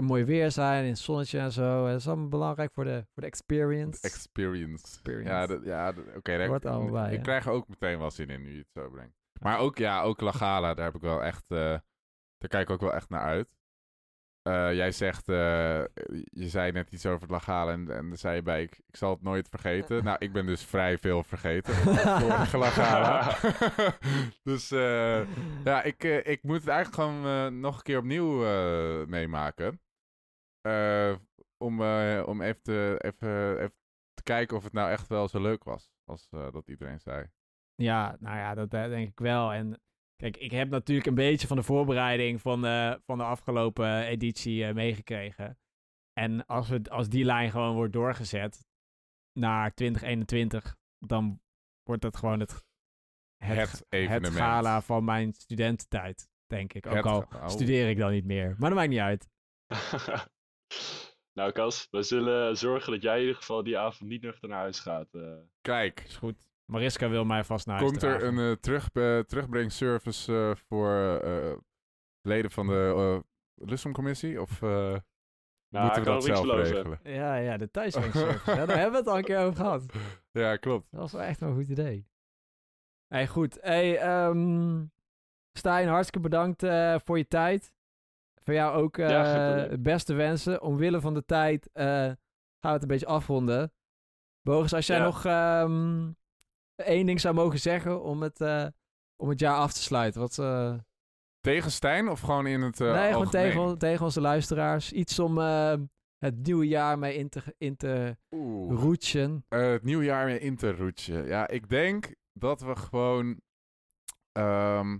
mooi weer zijn in het zonnetje en zo. Dat is allemaal belangrijk voor de, voor de experience. Experience. Experience. Ja, dat, ja oké. allemaal bij, ik krijg er ook meteen wel zin in nu je het zo brengt. Maar ook, ja, ook La Gala, daar heb ik wel echt, eh, daar kijk ik ook wel echt naar uit. Eh, jij zegt, eh, je zei net iets over het La Gala en, en daar zei je bij, ik, ik zal het nooit vergeten. nou, ik ben dus vrij veel vergeten. Vorige La Gala. dus eh, ja, ik, eh, ik moet het eigenlijk gewoon eh, nog een keer opnieuw eh, meemaken. Eh, om, eh, om even, te, even, even te kijken of het nou echt wel zo leuk was. Als eh, dat iedereen zei. Ja, nou ja, dat eh, denk ik wel. En kijk, ik heb natuurlijk een beetje van de voorbereiding van de, van de afgelopen editie eh, meegekregen. En als, het, als die lijn gewoon wordt doorgezet naar 2021, dan wordt dat gewoon het, het, Het evenement. gala van mijn studententijd, denk ik. Ook Het al oh. studeer ik dan niet meer. Maar dat maakt niet uit. nou, Cas, we zullen zorgen dat jij in ieder geval die avond niet nuchter naar huis gaat. eh. Kijk, Is goed. Mariska wil mij vast naar huis komt er dragen. een eh, terug, eh, terugbrengservice eh, voor eh, leden van de uh, Lusumcommissie? Of eh, nou, moeten ik we dat zelf regelen? Ja, ja, de thuiswerkservice. ja, daar hebben we het al een keer over gehad. Ja, klopt. Dat was wel echt wel een goed idee. Hey, goed. Hey, ehm Stijn, hartstikke bedankt eh, voor je tijd. Voor jou ook eh, Ja, beste wensen. Omwille van de tijd eh, gaan we het een beetje afronden. Bogus, als jij Ja. nog ehm, één ding zou mogen zeggen om het, eh, om het jaar af te sluiten. Wat, eh, Tegen Stijn of gewoon in het eh nee, gewoon tegen, tegen onze luisteraars. Iets om het nieuwe jaar mee in te, in te roetsen. Het nieuwjaar weer in te roetsen. Ja, ik denk dat we gewoon. ehm,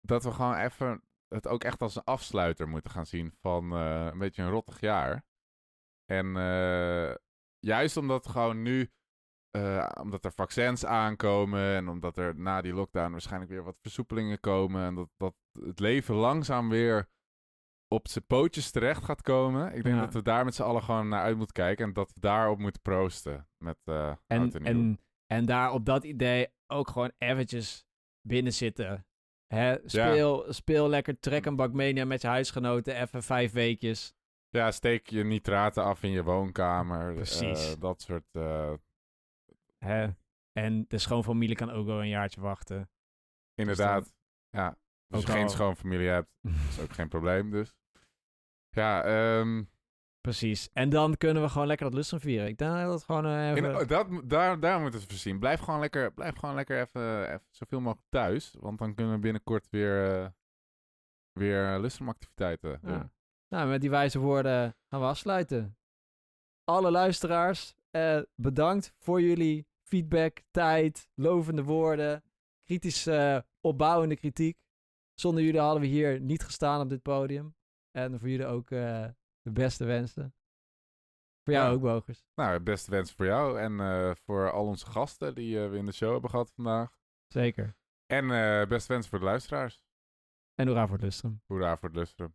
dat we gewoon even. Het ook echt als een afsluiter moeten gaan zien van een beetje een rottig jaar. En juist omdat gewoon nu, eh, omdat er vaccins aankomen en omdat er na die lockdown waarschijnlijk weer wat versoepelingen komen en dat, dat het leven langzaam weer op zijn pootjes terecht gaat komen. Ik denk Ja. dat we daar met z'n allen gewoon naar uit moeten kijken en dat we daarop moeten proosten met eh En, en en, en daar op dat idee ook gewoon eventjes binnen zitten. Hè, speel, speel lekker Trek een bak mania met je huisgenoten. Even vijf weekjes. Ja, steek je nitraten af in je woonkamer. Precies. eh, dat soort... eh, Hè. En de schoonfamilie kan ook wel een jaartje wachten. inderdaad. Ja, als Ook je geen al- schoonfamilie hebt, is ook geen probleem dus. Ja, ehm, Precies. En dan kunnen we gewoon lekker dat lustrum vieren. Ik denk dat gewoon eh, in- even... dat, daar, daar moeten we het voorzien. Blijf gewoon lekker, blijf gewoon lekker even, even zoveel mogelijk thuis. Want dan kunnen we binnenkort weer, eh weer lustrumactiviteiten doen. Ja. Nou, met die wijze woorden gaan we afsluiten. Alle luisteraars, eh, bedankt voor jullie feedback, tijd, lovende woorden, kritische, opbouwende kritiek. Zonder jullie hadden we hier niet gestaan op dit podium. En voor jullie ook eh, de beste wensen. Voor jou Ja. ook, Bogers. Nou, beste wensen voor jou en eh, voor al onze gasten die eh, we in de show hebben gehad vandaag. Zeker. En eh beste wensen voor de luisteraars. En hoera voor het lustrum. Hoera voor het lustrum.